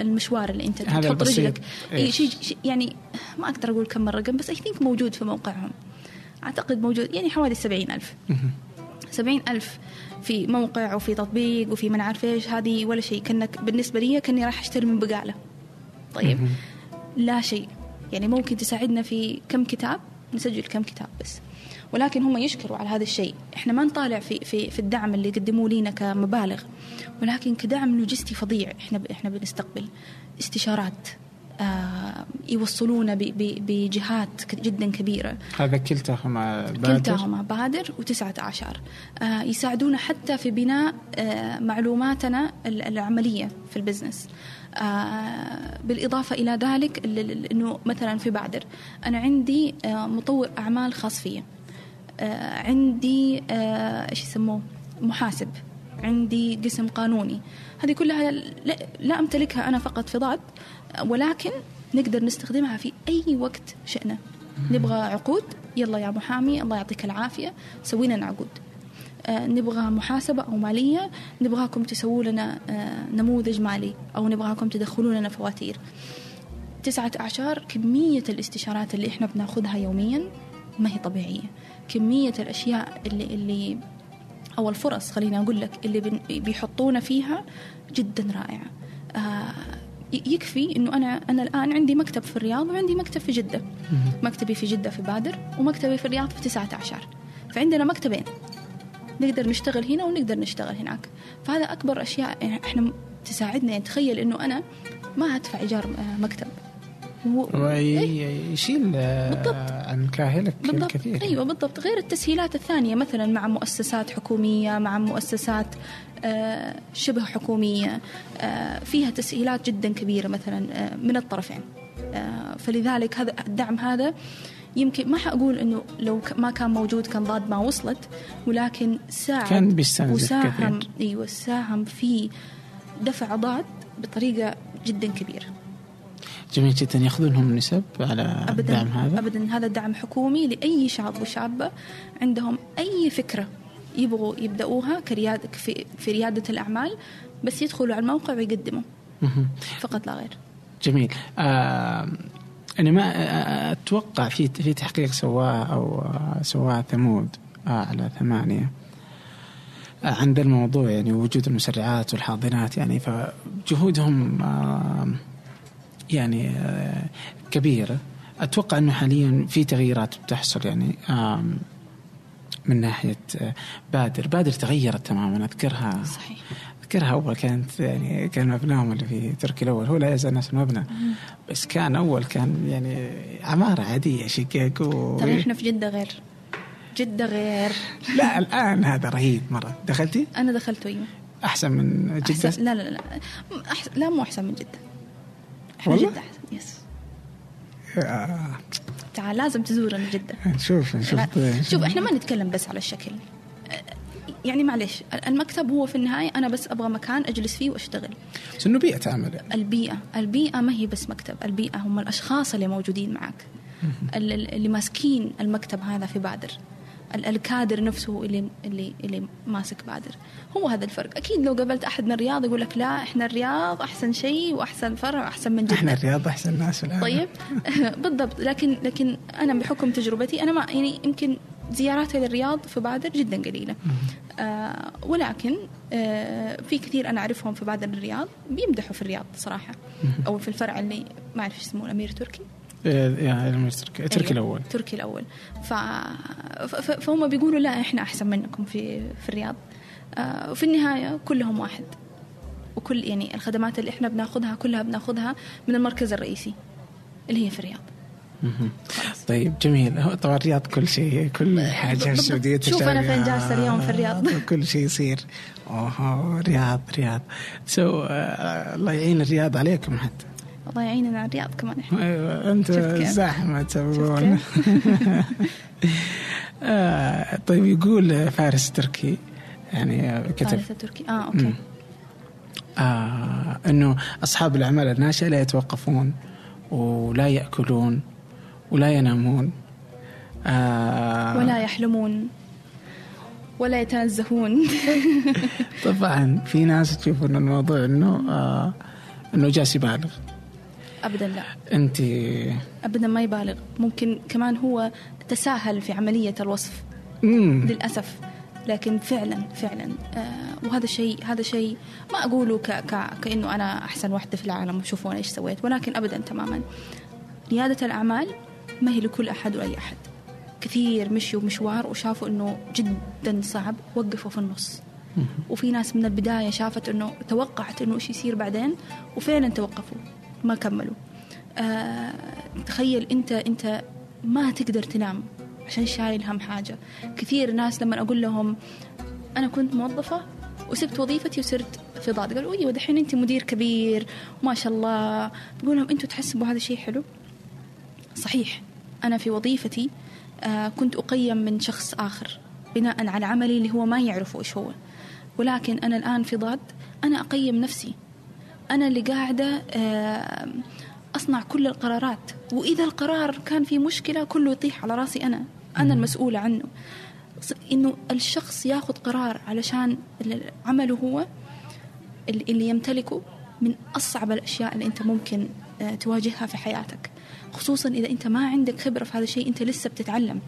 المشوار اللي أنت تحط رجلك. إي شيء يعني ما أقدر أقول كم الرقم بس اي ثينك موجود في موقعهم. أعتقد موجود يعني حوالي سبعين ألف. سبعين ألف في موقع وفي تطبيق وفي من عارف إيش هذه ولا شيء. كأنك بالنسبة لي كأني راح أشتري من بقالة. طيب لا شيء. يعني ممكن تساعدنا في كم كتاب؟ نسجل كم كتاب بس. ولكن هم يشكروا على هذا الشيء. إحنا ما نطالع في في في الدعم اللي يقدموه لنا كمبالغ. ولكن كدعم لوجستي فظيع. إحنا إحنا بنستقبل استشارات. يوصلونا بجهات جدا كبيرة. هذا كلتاهما بادر؟ كلتاهما بادر وتسعة أعشار. آه يساعدونا حتى في بناء آه معلوماتنا العملية في ال business. آه بالإضافة إلى ذلك أنه مثلا في بادر أنا عندي آه مطور أعمال خاص فيا. آه عندي آه، إيش يسموه؟ محاسب. عندي قسم قانوني. هذه كلها لا, أمتلكها أنا فقط في ضاد ولكن نقدر نستخدمها في أي وقت شئنا. نبغى عقود يلا يا محامي الله يعطيك العافية سوي لنا عقود آه نبغى محاسبة أو مالية نبغاكم تسووا لنا آه نموذج مالي أو نبغاكم تدخلوا لنا فواتير. تسعة أعشار كمية الاستشارات اللي إحنا بناخذها يوميا ما هي طبيعية. كمية الأشياء اللي, اللي أو الفرص خليني أقول لك اللي بيحطونا فيها جدا رائعة آه يكفي إنه أنا أنا الآن عندي مكتب في الرياض وعندي مكتب في جدة. مكتبي في جدة في بادر ومكتبي في الرياض في 19 فعندنا مكتبين. نقدر نشتغل هنا ونقدر نشتغل هناك. فهذا أكبر أشياء إحنا تساعدنا. يعني تخيل إنه أنا ما أدفع إيجار آه، مكتب. ويشيل بالضبط. عن كاهلك بالضبط. كثير أيوه بالضبط. غير التسهيلات الثانية مثلا مع مؤسسات حكومية مع مؤسسات آه، شبه حكومية آه، فيها تسهيلات جدا كبيرة مثلا آه، من الطرفين. فلذلك هذا الدعم هذا يمكن ما حقول إنه لو ما كان موجود كان ضاد ما وصلت ولكن ساعد كان بيستنزف وساهم. أيوه ساهم في دفع ضاد بطريقة جدا كبيرة. جميل جدا ياخذونهم نسب على أبداً. الدعم هذا؟ ابدا. هذا دعم حكومي لأي شاب وشابه عندهم أي فكرة يبغوا يبدأوها كرياده في, في ريادة الأعمال بس يدخلوا على الموقع ويقدموا. فقط لا غير. جميل. آه أنا ما أتوقع في في تحقيق سواه أو سواه ثمود آه على ثمانية. آه عند الموضوع يعني وجود المسرعات والحاضنات يعني فجهودهم يعني آه، كبيرة. أتوقع أنه حاليا في تغييرات بتحصل يعني من ناحية آه، بادر. بادر تغيرت تماما أذكرها. صحيح. أذكرها أول كانت يعني كان مبناهم اللي في تركي الأول. هو لا يزال نفس المبنى. بس كان أول كان يعني عمارة عادية شقق و... ترى إحنا في جدة غير. جدة غير. لا الآن هذا رهيب مرة. دخلتي؟ أنا دخلت أيوه. أحسن من جدة؟ أحسن لا لا لا. أحسن لا مو أحسن من جدة. إحنا احسن يس آه. تعال لازم تزورنا جده نشوف نشوف. لا، شوف إحنا ما نتكلم بس على الشكل. يعني معلش المكتب هو في النهاية أنا بس أبغى مكان أجلس فيه وأشتغل. بس إنه بيئة عمل. يعني البيئة البيئة ما هي بس مكتب البيئة هم الأشخاص اللي موجودين معك. ال- ال- اللي ماسكين المكتب هذا في بادر. الكادر نفسه اللي اللي اللي ماسك بادر. هو هذا الفرق. أكيد لو قابلت أحد من الرياض يقول لك لا إحنا الرياض أحسن شيء وأحسن فرع وأحسن من جدة. إحنا الرياض أحسن ناس العالم طيب. <laughs> بالضبط. لكن لكن أنا بحكم تجربتي أنا ما يعني يمكن زياراتي للرياض في بادر جدا قليلة. آه ولكن آه في كثير أنا أعرفهم في بادر الرياض بيمدحوا في الرياض صراحة. أو في الفرع اللي ما أعرف اسمه الامير تركي. تركي تركي أيوة، الأول. تركي الأول. ف... ف... فهم بيقولوا لا إحنا أحسن منكم في في الرياض. آه وفي النهاية كلهم واحد. وكل يعني الخدمات اللي إحنا بناخذها كلها بناخذها من المركز الرئيسي اللي هي في الرياض. طيب جميل. طبعا الرياض كل شيء كل حاجة في. السعودية شوف تشتغل. فين جالسة اليوم في الرياض. <laughs> كل شيء يصير. أوه رياض رياض. سو آه، الله يعين الرياض عليكم حتى. الله يعيننا على الرياض كمان إحنا. أيوة، أنت شفت كيف؟ زحمه تسوون <laughs> آه، طيب يقول فارس تركي يعني كتب. ثالثة تركي آه أوكي. آه إنه أصحاب الأعمال الناشئة لا يتوقفون ولا يأكلون ولا ينامون. آه ولا يحلمون ولا يتنزهون. <laughs> طبعا في ناس تشوف ان الموضوع إنه آه إنه جالس يبالغ. ابدا لا. أنت ابدا ما يبالغ. ممكن كمان هو تساهل في عملية الوصف. مم. للأسف. لكن فعلا فعلا. آه وهذا شيء هذا شيء ما أقوله ك ك كإنه أنا أحسن واحدة في العالم وشوفوا إيش سويت. ولكن ابدا تماما. ريادة الأعمال ما هي لكل أحد ولا أحد. كثير مشوا مشوار وشافوا إنه جدا صعب. وقفوا في النص. وفي ناس من البداية شافت إنه توقعت إنه إيش يصير بعدين. وفعلا توقفوا. ما كملوا. آه تخيل انت انت ما تقدر تنام عشان شايل هم حاجة. كثير ناس لما أقول لهم أنا كنت موظفة وسبت وظيفتي وصرت في ضاد قالوا أيوه دحين أنت مدير كبير وما شاء الله. تقول لهم أنتم تحسبوا هذا شيء حلو؟ صحيح. أنا في وظيفتي آه كنت أقيم من شخص آخر بناء على عملي اللي هو ما يعرفوا إيش هو. ولكن أنا الآن في ضاد أنا أقيم نفسي. أنا اللي قاعدة آه أصنع كل القرارات. وإذا القرار كان في مشكلة كله يطيح على رأسي أنا. أنا المسؤولة عنه. إنه الشخص ياخذ قرار علشان عمله هو اللي يمتلكه من أصعب الأشياء اللي أنت ممكن آه، تواجهها في حياتك. خصوصا إذا أنت ما عندك خبرة في هذا الشيء أنت لسه بتتعلم.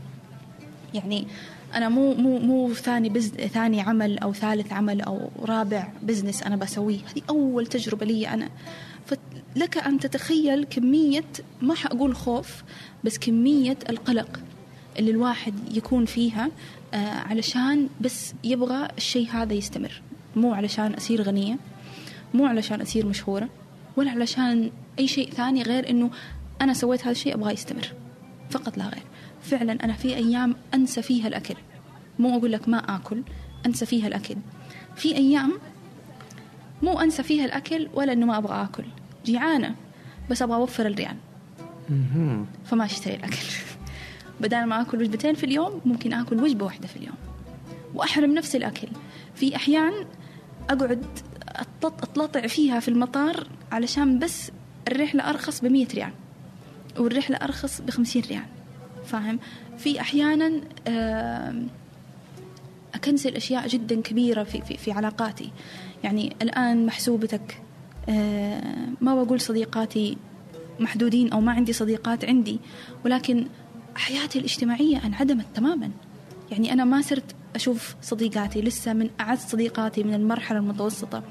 يعني أنا مو مو مو ثاني biz ثاني عمل أو ثالث عمل أو رابع business أنا بسويه. هذه أول تجربة لي أنا. فلك أن تتخيل كمية ما حأقول خوف بس كمية القلق اللي الواحد يكون فيها آه علشان بس يبغى الشيء هذا يستمر. مو علشان اصير غنية مو علشان اصير مشهورة ولا علشان أي شيء ثاني غير إنه أنا سويت هذا الشيء أبغاه يستمر. فقط لا غير. فعلا أنا في أيام أنسى فيها الأكل. مو أقول لك ما آكل أنسى فيها الأكل. في أيام مو أنسى فيها الأكل ولا إنه ما أبغى آكل. جيعانة بس أبغى أوفر الريال. فما اشتري الأكل. <laughs> بدل ما آكل وجبتين في اليوم ممكن آكل وجبة واحدة في اليوم. وأحرم نفسي الأكل. في أحيان أقعد أطلط- اطلطع فيها في المطار علشان بس الرحلة أرخص ب 100 ريال. والرحلة أرخص ب 50 ريال. فاهم؟ في أحيانا أكنسل أشياء جدا كبيرة في في, في علاقاتي. يعني الآن محسوبتك ما بقول صديقاتي محدودين أو ما عندي صديقات عندي ولكن حياتي الاجتماعية أنعدمت تماما. يعني أنا ما صرت أشوف صديقاتي لسه من أعز صديقاتي من المرحلة المتوسطة.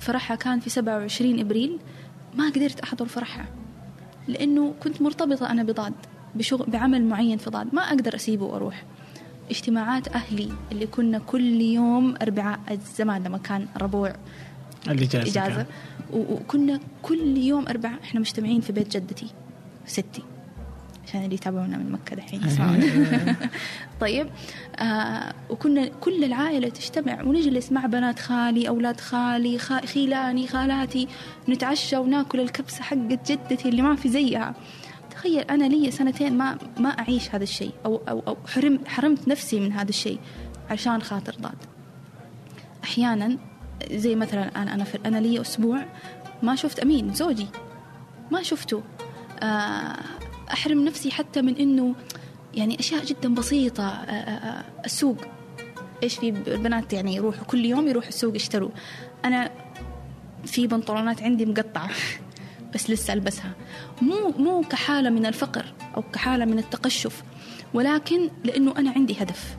فرحها كان في 27 إبريل ما قدرت أحضر فرحها لأنه كنت مرتبطة أنا بضاد. بشغل بعمل معين في ضاد ما أقدر أسيبه وأروح. اجتماعات أهلي اللي كنا كل يوم أربعاء زمان لما كان ربوع الإجازة إجازة. وكنا كل يوم أربعاء إحنا مجتمعين في بيت جدتي ستي. عشان اللي يتابعونا من مكة دحين يسمعون <laughs> طيب. آه وكنا كل العائلة تجتمع ونجلس مع بنات خالي أولاد خالي خا- خيلاني خالاتي. نتعشى وناكل الكبسة حقت جدتي اللي ما في زيها. تخيل أنا لي سنتين ما ما أعيش هذا الشيء أو أو أو حرم حرمت نفسي من هذا الشيء عشان خاطر ضاد. أحيانا زي مثلا أنا أنا في أنا لي أسبوع ما شفت أمين زوجي. ما شفته. آه، أحرم نفسي حتى من إنه يعني أشياء جدا بسيطة آه، آه، السوق. إيش في البنات يعني يروحوا كل يوم يروحوا السوق يشتروا. أنا في بنطلونات عندي مقطعة. <laughs> بس لسه ألبسها. مو مو كحالة من الفقر أو كحالة من التقشف ولكن لأنه أنا عندي هدف.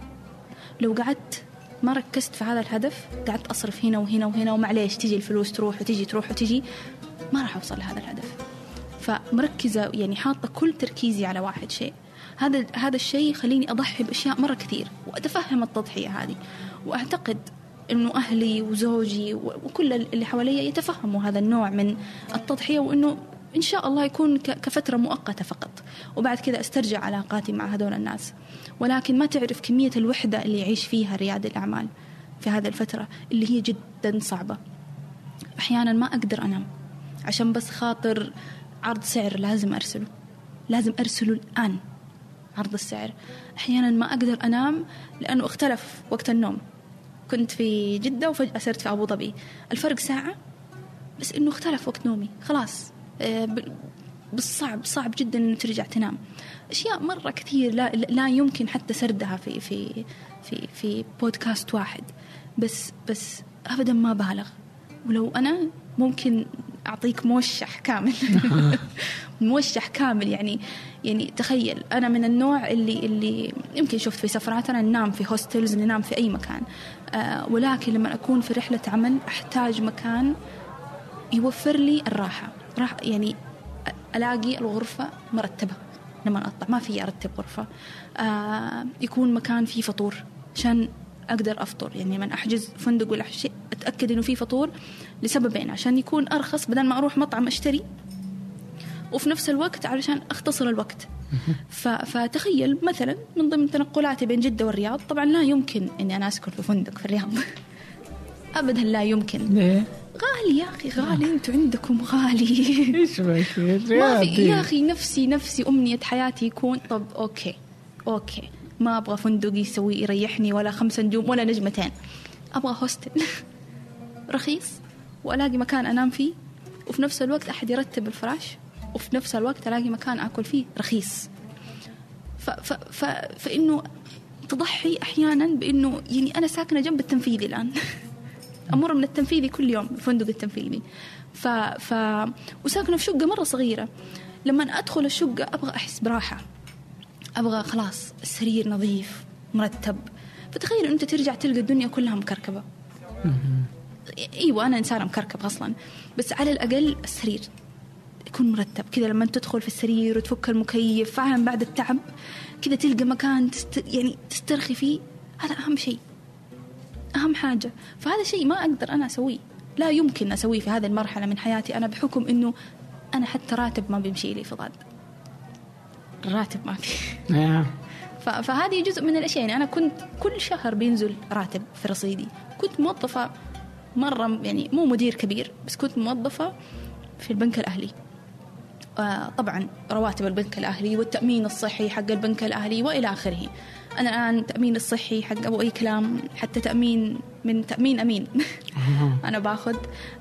لو قعدت ما ركزت في هذا الهدف قعدت أصرف هنا وهنا وهنا ومعليش تجي الفلوس تروح وتجي تروح وتجي ما راح أوصل لهذا الهدف. فمركزة يعني حاطة كل تركيزي على واحد شيء. هذا هذا الشيء يخليني أضحي بأشياء مرة كثير وأتفهم التضحية هذه. وأعتقد إنه أهلي وزوجي وكل اللي حواليا يتفهموا هذا النوع من التضحية وإنه إن شاء الله يكون ك- كفترة مؤقتة فقط. وبعد كذا أسترجع علاقاتي مع هذول الناس. ولكن ما تعرف كمية الوحدة اللي يعيش فيها رياد الأعمال في هذه الفترة اللي هي جدا صعبة. أحيانا ما أقدر أنام عشان بس خاطر عرض سعر لازم أرسله. لازم أرسله الآن عرض السعر. أحيانا ما أقدر أنام لأنه اختلف وقت النوم. كنت في جدة وفجأة صرت في أبو ظبي. الفرق ساعة بس إنه اختلف وقت نومي. خلاص آه، ب- بس صعب صعب جدا إنه ترجع تنام. أشياء مرة كثير لا, لا يمكن حتى سردها في في في في بودكاست واحد. بس بس أبدا ما بالغ. ولو أنا ممكن أعطيك موشح كامل. <laughs> موشح كامل يعني يعني تخيل أنا من النوع اللي اللي يمكن شفت في سفراتنا ننام في هوستلز ننام في أي مكان. آه ولكن لما أكون في رحلة عمل أحتاج مكان يوفر لي الراحة. راح يعني ألاقي الغرفة مرتبة. لما أطلع ما في أرتب غرفة. آه يكون مكان فيه فطور عشان أقدر أفطر. يعني لما أحجز فندق ولا شيء أتأكد إنه فيه فطور لسببين عشان يكون أرخص بدل ما أروح مطعم أشتري وفي نفس الوقت علشان أختصر الوقت. فتخيل مثلا من ضمن تنقلاتي بين جدة والرياض طبعا لا يمكن إني أنا أسكن في فندق في الرياض. <laughs> أبدا لا يمكن. ليه؟ غالي يا أخي غالي. أنتوا عندكم غالي. <laughs> إيش ما في. يا أخي نفسي نفسي أمنية حياتي يكون طب okay okay. ما أبغى فندق يسوي يريحني ولا خمسة نجوم ولا نجمتين. أبغى hostel <laughs> رخيص. وألاقي مكان أنام فيه. وفي نفس الوقت أحد يرتب الفراش. وفي نفس الوقت ألاقي مكان آكل فيه. رخيص. ف ف ف فإنه تضحي أحيانا بإنه يعني أنا ساكنة جنب التنفيذي الآن. <laughs> أمر من التنفيذي كل يوم الفندق التنفيذي. ف ف وساكنة في شقة مرة صغيرة. لما أدخل الشقة أبغى أحس براحة. أبغى خلاص السرير نظيف مرتب. فتخيل أنت ترجع تلقى الدنيا كلها مكركبة. إيوه أنا إنسانة مكركب أصلا. بس على الأقل السرير يكون مرتب. كذا لما تدخل في السرير وتفك المكيف فاهم بعد التعب كذا تلقى مكان تست... يعني تسترخي فيه. هذا أهم شيء. أهم حاجة. فهذا شيء ما أقدر أنا أسويه. لا يمكن أسويه في هذه المرحلة من حياتي. أنا بحكم أنه أنا حتى راتب ما بيمشي لي في ضاد. الراتب ما في آه. ف- فهذه جزء من الأشياء. يعني أنا كنت كل شهر بينزل راتب في رصيدي. كنت موظفة مرة يعني مو مدير كبير بس كنت موظفة في البنك الأهلي. آه، طبعا رواتب البنك الأهلي والتأمين الصحي حق البنك الأهلي وإلى آخره. أنا الآن التأمين الصحي حق أبو أي كلام حتى تأمين من تأمين أمين. <laughs> أنا باخذ.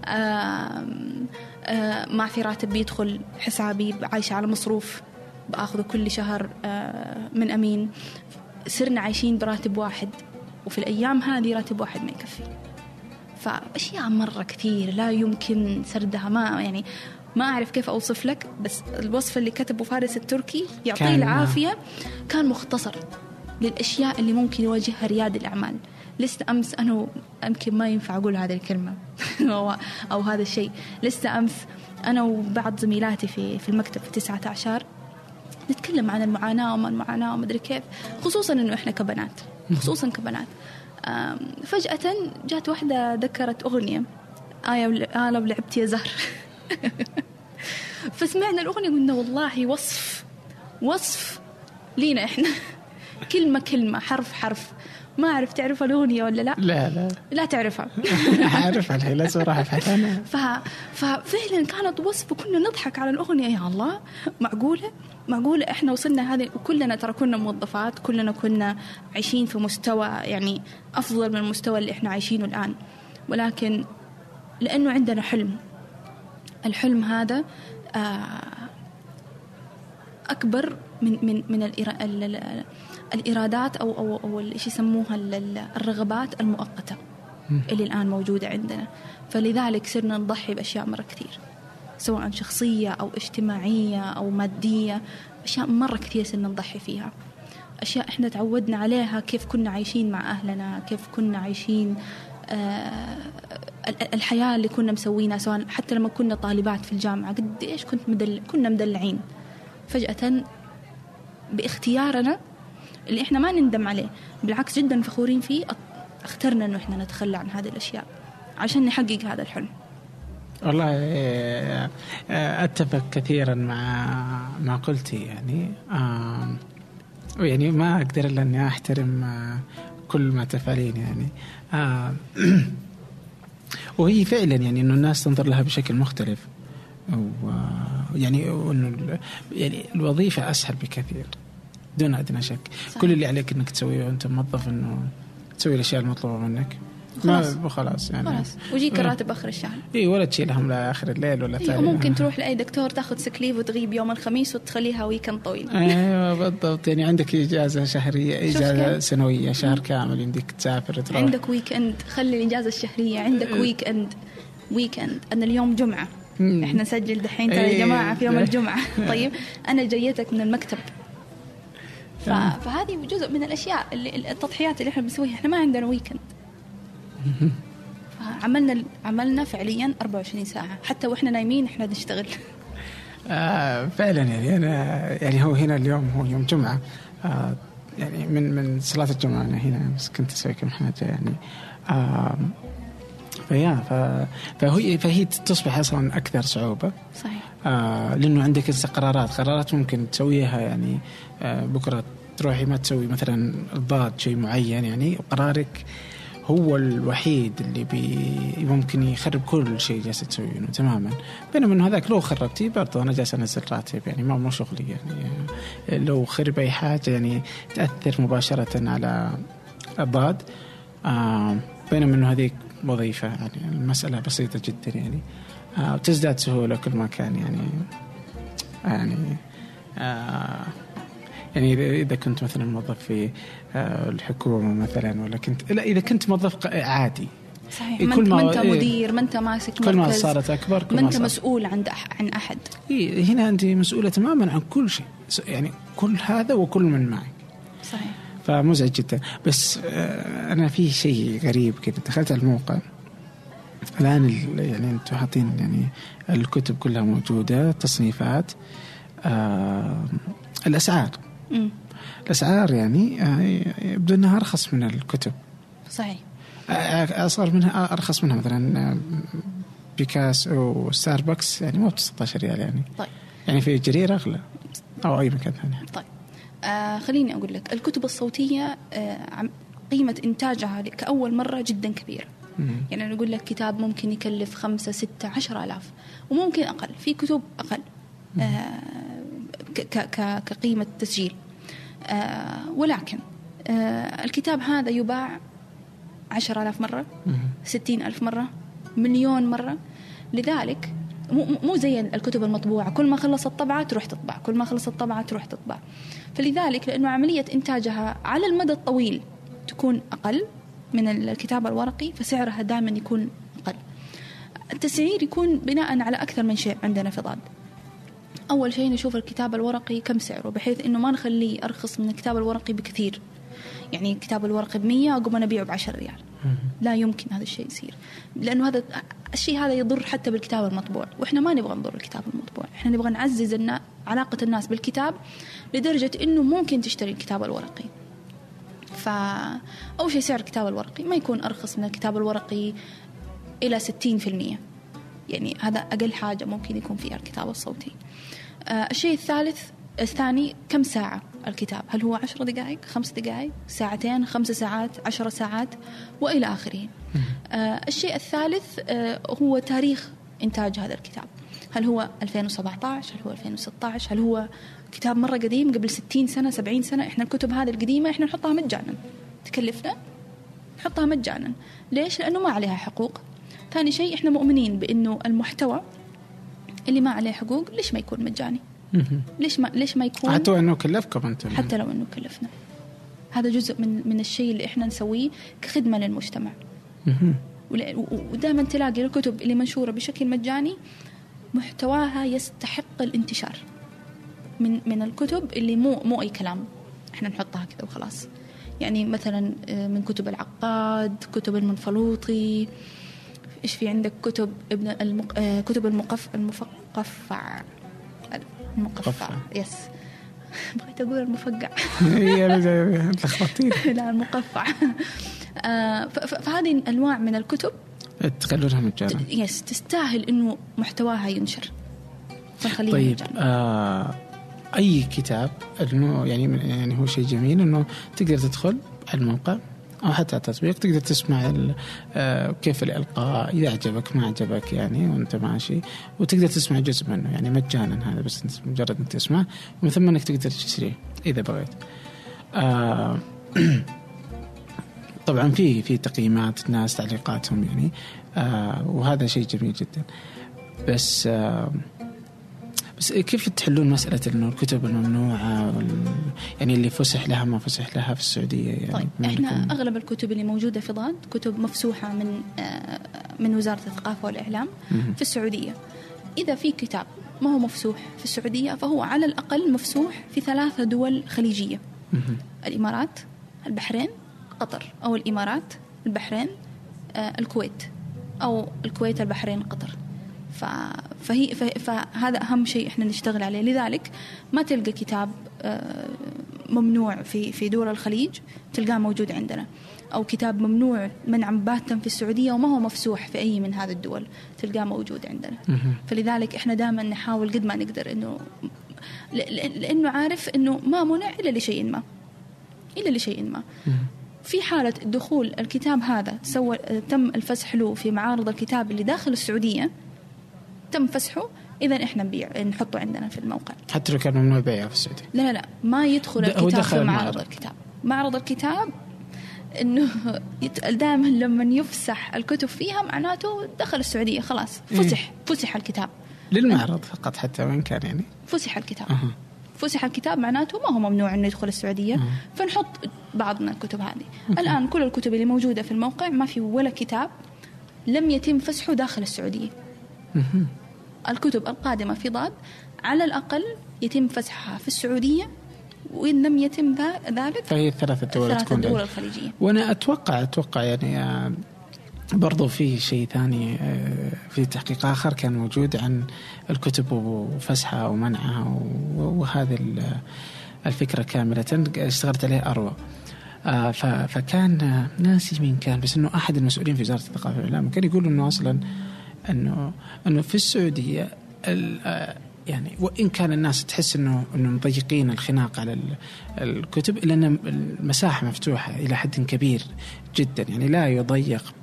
آم، آه، ما في راتب بيدخل حسابي عايشة على مصروف. بآخذه كل شهر آه، من أمين. صرنا عايشين براتب واحد وفي الأيام هذه راتب واحد ما يكفي. فأشياء مرة كثير لا يمكن سردها. ما يعني ما أعرف كيف أوصف لك بس الوصف اللي كتبه فارس التركي يعطيه العافية كان مختصر للأشياء اللي ممكن يواجهها رياد الأعمال. لسه أمس أنا يمكن ما ينفع أقول هذه الكلمة <laughs> أو, أو هذا الشيء. لسه أمس أنا وبعض زميلاتي في في المكتب في 19 نتكلم عن المعاناة وما المعاناة وما أدري كيف خصوصا إنه إحنا كبنات خصوصا كبنات. فجأة جات واحدة ذكرت أغنية آية آه لو لعبت يا زهر. <laughs> فسمعنا الأغنية قلنا والله وصف وصف لينا إحنا. <laughs> كلمة كلمة حرف حرف. ما أعرف تعرف الأغنية ولا لا؟ لا لا. لا تعرفها. <laughs> عارف الحين لازم راح ابحث عنها ف... ففعلا كانت وصف وكنا نضحك على الأغنية يا الله. معقولة؟ معقولة؟ إحنا وصلنا هذه وكلنا ترى كنا موظفات كلنا كنا عايشين في مستوى يعني أفضل من المستوى اللي إحنا عايشينه الآن. ولكن لأنه عندنا حلم. الحلم هذا آه، أكبر من من من الإرا... ال- ال- الإرادات أو أو أو إيش يسموها ال- ال- الرغبات المؤقتة اللي الآن موجودة عندنا. فلذلك صرنا نضحي بأشياء مرة كثير سواء شخصية أو اجتماعية أو مادية أشياء مرة كثير صرنا نضحي فيها. أشياء إحنا تعودنا عليها كيف كنا عايشين مع أهلنا كيف كنا عايشين آه ال- الحياة اللي كنا مسوينها سواء حتى لما كنا طالبات في الجامعة قد إيش كنت مدل كنا مدلعين. فجأة باختيارنا اللي إحنا ما نندم عليه. بالعكس جدا فخورين فيه. اخترنا إنه إحنا نتخلى عن هذه الأشياء عشان نحقق هذا الحلم. والله آه، آه، أتفق كثيرا مع ما قلتي يعني آم، يعني ما أقدر إلا إني أحترم آه، كل ما تفعلين يعني. <clears throat> وهي فعلا يعني إنه الناس تنظر لها بشكل مختلف. و يعني يعني الوظيفة أسهل بكثير دون أدنى شك. صحيح. كل اللي عليك إنك تسويه وأنت موظف إنه تسوي الأشياء المطلوبة منك. خلاص. ما خلاص. يعني. خلاص. ويجيك إيه. الراتب آخر الشهر. اي ولا تشيل هم لآخر الليل ولا إيه ثاني. وممكن تروح لأي دكتور تاخذ sick leave وتغيب يوم الخميس وتخليها weekend طويل. أيوه بالضبط. يعني عندك إجازة شهرية إجازة. سنوية شهر كامل يمديك تسافر تروح. عندك weekend خلي الإجازة الشهرية. عندك weekend weekend أنا اليوم جمعة. مم. إحنا نسجل دحين ترى إيه. يا جماعة في يوم <laughs> الجمعة. طيب أنا جيتك من المكتب. ف... فهذه جزء من الأشياء اللي التضحيات اللي إحنا بنسويها. إحنا ما عندنا weekend <laughs> عملنا عملنا فعليا 24 ساعة. حتى وإحنا نايمين إحنا نشتغل. آه فعلا يعني أنا يعني هو هنا اليوم هو يوم جمعة. آه يعني من من صلاة الجمعة أنا هنا بس كنت أسوي كم حاجة يعني. آه فيا فهي فهي تصبح أصلا أكثر صعوبة. صحيح. آه لأنه عندك هسه قرارات قرارات ممكن تسويها يعني آه بكرة تروحي ما تسوي مثلا الضاد شيء معين يعني وقرارك هو الوحيد اللي بي ممكن يخرب كل شيء جالسه تسوينه تماما. بينما إنه هذاك لو خربتي برضه أنا جالس أنزل راتب يعني ما مو شغلي يعني. آه، لو خرب أي حاجة يعني تأثر مباشرة على الضاد. آه بينما إنه هذيك وظيفة يعني المسألة بسيطة جدا يعني. آه وتزداد سهولة كل ما كان يعني يعني آه يعني إذا- إذا كنت مثلا موظف في آه الحكومة مثلا ولا كنت لا إذا كنت موظف عادي. صحيح. إيه، ما ما- أنت إيه. مدير ما أنت ماسك كل ما صارت أكبر كل ما أنت مسؤول عن أح- عن أحد. إيه هنا انت مسؤولة تماما عن كل شيء. يعني كل هذا وكل من معك صحيح. فمزعج جدا. بس آه، أنا في شيء غريب كذا دخلت على الموقع. الآن ال- يعني أنتم حاطين يعني الكتب كلها موجودة تصنيفات آه الأسعار. امم الأسعار يعني آه، يبدو إنها أرخص من الكتب. صحيح. آه، صار منها أرخص منها مثلا آه، بيكاسو وستاربكس يعني مو ب 19 ريال يعني. طيب. يعني في جرير أغلى. أو أي مكان ثاني. طيب. آه خليني أقول لك الكتب الصوتية آه قيمة إنتاجها كأول مرة جدا كبيرة. مم. يعني أنا أقول لك كتاب ممكن يكلف خمسة ستة عشر آلاف وممكن أقل في كتب أقل آه كقيمة تسجيل. آه ولكن آه الكتاب هذا يباع عشر آلاف مرة. ستين ألف مرة مليون مرة. لذلك مو, مو زي الكتب المطبوعة. كل ما خلصت طبعة تروح تطبع كل ما خلصت طبعة تروح تطبع. فلذلك لأنه عملية إنتاجها على المدى الطويل تكون أقل من الكتاب الورقي فسعرها دائما يكون أقل. التسعير يكون بناء على أكثر من شيء عندنا في ضاد. أول شيء نشوف الكتاب الورقي كم سعره بحيث إنه ما نخليه أرخص من الكتاب الورقي بكثير. يعني الكتاب الورقي بمية أقوم أنا أبيعه بعشر ريال. لا يمكن هذا الشيء يصير. لأنه هذا الشيء هذا يضر حتى بالكتاب المطبوع. وإحنا ما نبغى نضر الكتاب المطبوع. إحنا نبغى نعزز النا... علاقة الناس بالكتاب لدرجة إنه ممكن تشتري الكتاب الورقي. فأول شيء سعر الكتاب الورقي. ما يكون أرخص من الكتاب الورقي إلى 60% يعني هذا أقل حاجة ممكن يكون فيها الكتاب الصوتي. آه الشيء الثالث الثاني كم ساعة؟ الكتاب. هل هو عشر دقائق؟ خمس دقائق؟ ساعتين؟ خمس ساعات؟ عشر ساعات؟ وإلى آخره. آه الشيء الثالث آه هو تاريخ إنتاج هذا الكتاب. هل هو 2017 هل هو 2016 هل هو كتاب مرة قديم قبل 60 سنة 70 سنة؟ إحنا الكتب هذه القديمة إحنا نحطها مجانا. تكلفنا؟ نحطها مجانا. ليش؟ لأنه ما عليها حقوق. ثاني شيء إحنا مؤمنين بأنه المحتوى اللي ما عليه حقوق ليش ما يكون مجاني؟ ليش ما ليش ما يكون؟ حتى إنه كلفكم أنتم. حتى لو إنه كلفنا. هذا جزء من من الشيء اللي إحنا نسويه كخدمة للمجتمع. ودائما تلاقي الكتب اللي منشورة بشكل مجاني محتواها يستحق الانتشار. من من الكتب اللي مو مو أي كلام. إحنا نحطها كذا وخلاص. يعني مثلا آه، من كتب العقاد كتب المنفلوطي. إيش في عندك؟ كتب ابن المق... آه، كتب المقف المفقفع المقفع يس <laughs> بغيت أقول المفقع. <laughs> هي لخبطتيني <laughs> لا المقفع. آه، فهذه انواع من الكتب. تخلونها مجانا. يس تستاهل إنه محتواها ينشر. طيب آه أي كتاب إنه يعني يعني هو شيء جميل إنه تقدر تدخل على الموقع. أو حتى التطبيق تقدر تسمع آه، كيف الإلقاء إذا عجبك ما عجبك يعني وأنت ماشي وتقدر تسمع جزء منه يعني مجانا هذا بس مجرد إنك تسمع ومن ثم إنك تقدر تشتريه إذا بغيت. آه <clears throat> طبعا في في تقييمات الناس تعليقاتهم يعني آه وهذا شيء جميل جدا بس آه بس كيف تحلون مسألة إنه الكتب الممنوعة وال... يعني اللي فسح لها ما فسح لها في السعودية يعني طيب إحنا أغلب الكتب اللي موجودة في ضاد كتب مفسوحة من آه من وزارة الثقافة والإعلام في السعودية. إذا في كتاب ما هو مفسوح في السعودية فهو على الأقل مفسوح في ثلاثة دول خليجية. الإمارات البحرين قطر أو الإمارات البحرين آه الكويت أو الكويت البحرين قطر. فهي فهذا أهم شيء إحنا نشتغل عليه. لذلك ما تلقى كتاب آه، ممنوع في في دول الخليج تلقاه موجود عندنا. أو كتاب ممنوع منعا باتا في السعودية وما هو مفسوح في أي من هذه الدول تلقاه موجود عندنا. فلذلك إحنا دائما نحاول قد ما نقدر إنه لأنه عارف إنه ما منع إلا لشيء ما. إلا لشيء ما. في حالة دخول الكتاب هذا سوى تم الفسح له في معارض الكتاب اللي داخل السعودية تم فسحه إذا إحنا نبيع نحطه عندنا في الموقع. حتى لو كان ممنوع بيعه في السعودية. لا لا لا ما يدخل الكتاب في معرض الكتاب. معرض الكتاب إنه دائما لما يفسح الكتب فيها معناته دخل السعودية خلاص إيه. فسح فسح الكتاب. للمعرض فقط حتى وين كان يعني. فسح الكتاب. أه. فسح الكتاب معناته ما هو ممنوع إنه يدخل السعودية. أه. فنحط بعض من الكتب هذه. أه. الآن كل الكتب اللي موجودة في الموقع ما في ولا كتاب لم يتم فسحه داخل السعودية. الكتب القادمة في ضاد على الأقل يتم فسحها في السعودية وإن لم يتم ذلك فهي الثلاثة دول الثلاثة الدول الخليجية. وأنا أتوقع أتوقع يعني آه، برضو في شيء ثاني آه، في تحقيق آخر كان موجود عن الكتب وفسحها ومنعها وهذه الفكرة كاملة اشتغلت عليه أروى. آه، فكان ناسي مين كان بس إنه أحد المسؤولين في وزارة الثقافة والإعلام كان يقول إنه أصلا أنه أنه في السعودية يعني وإن كان الناس تحس إنه إنه مضيقين الخناق على الكتب الا ان المساحة مفتوحة إلى حد كبير جدا يعني لا يضيق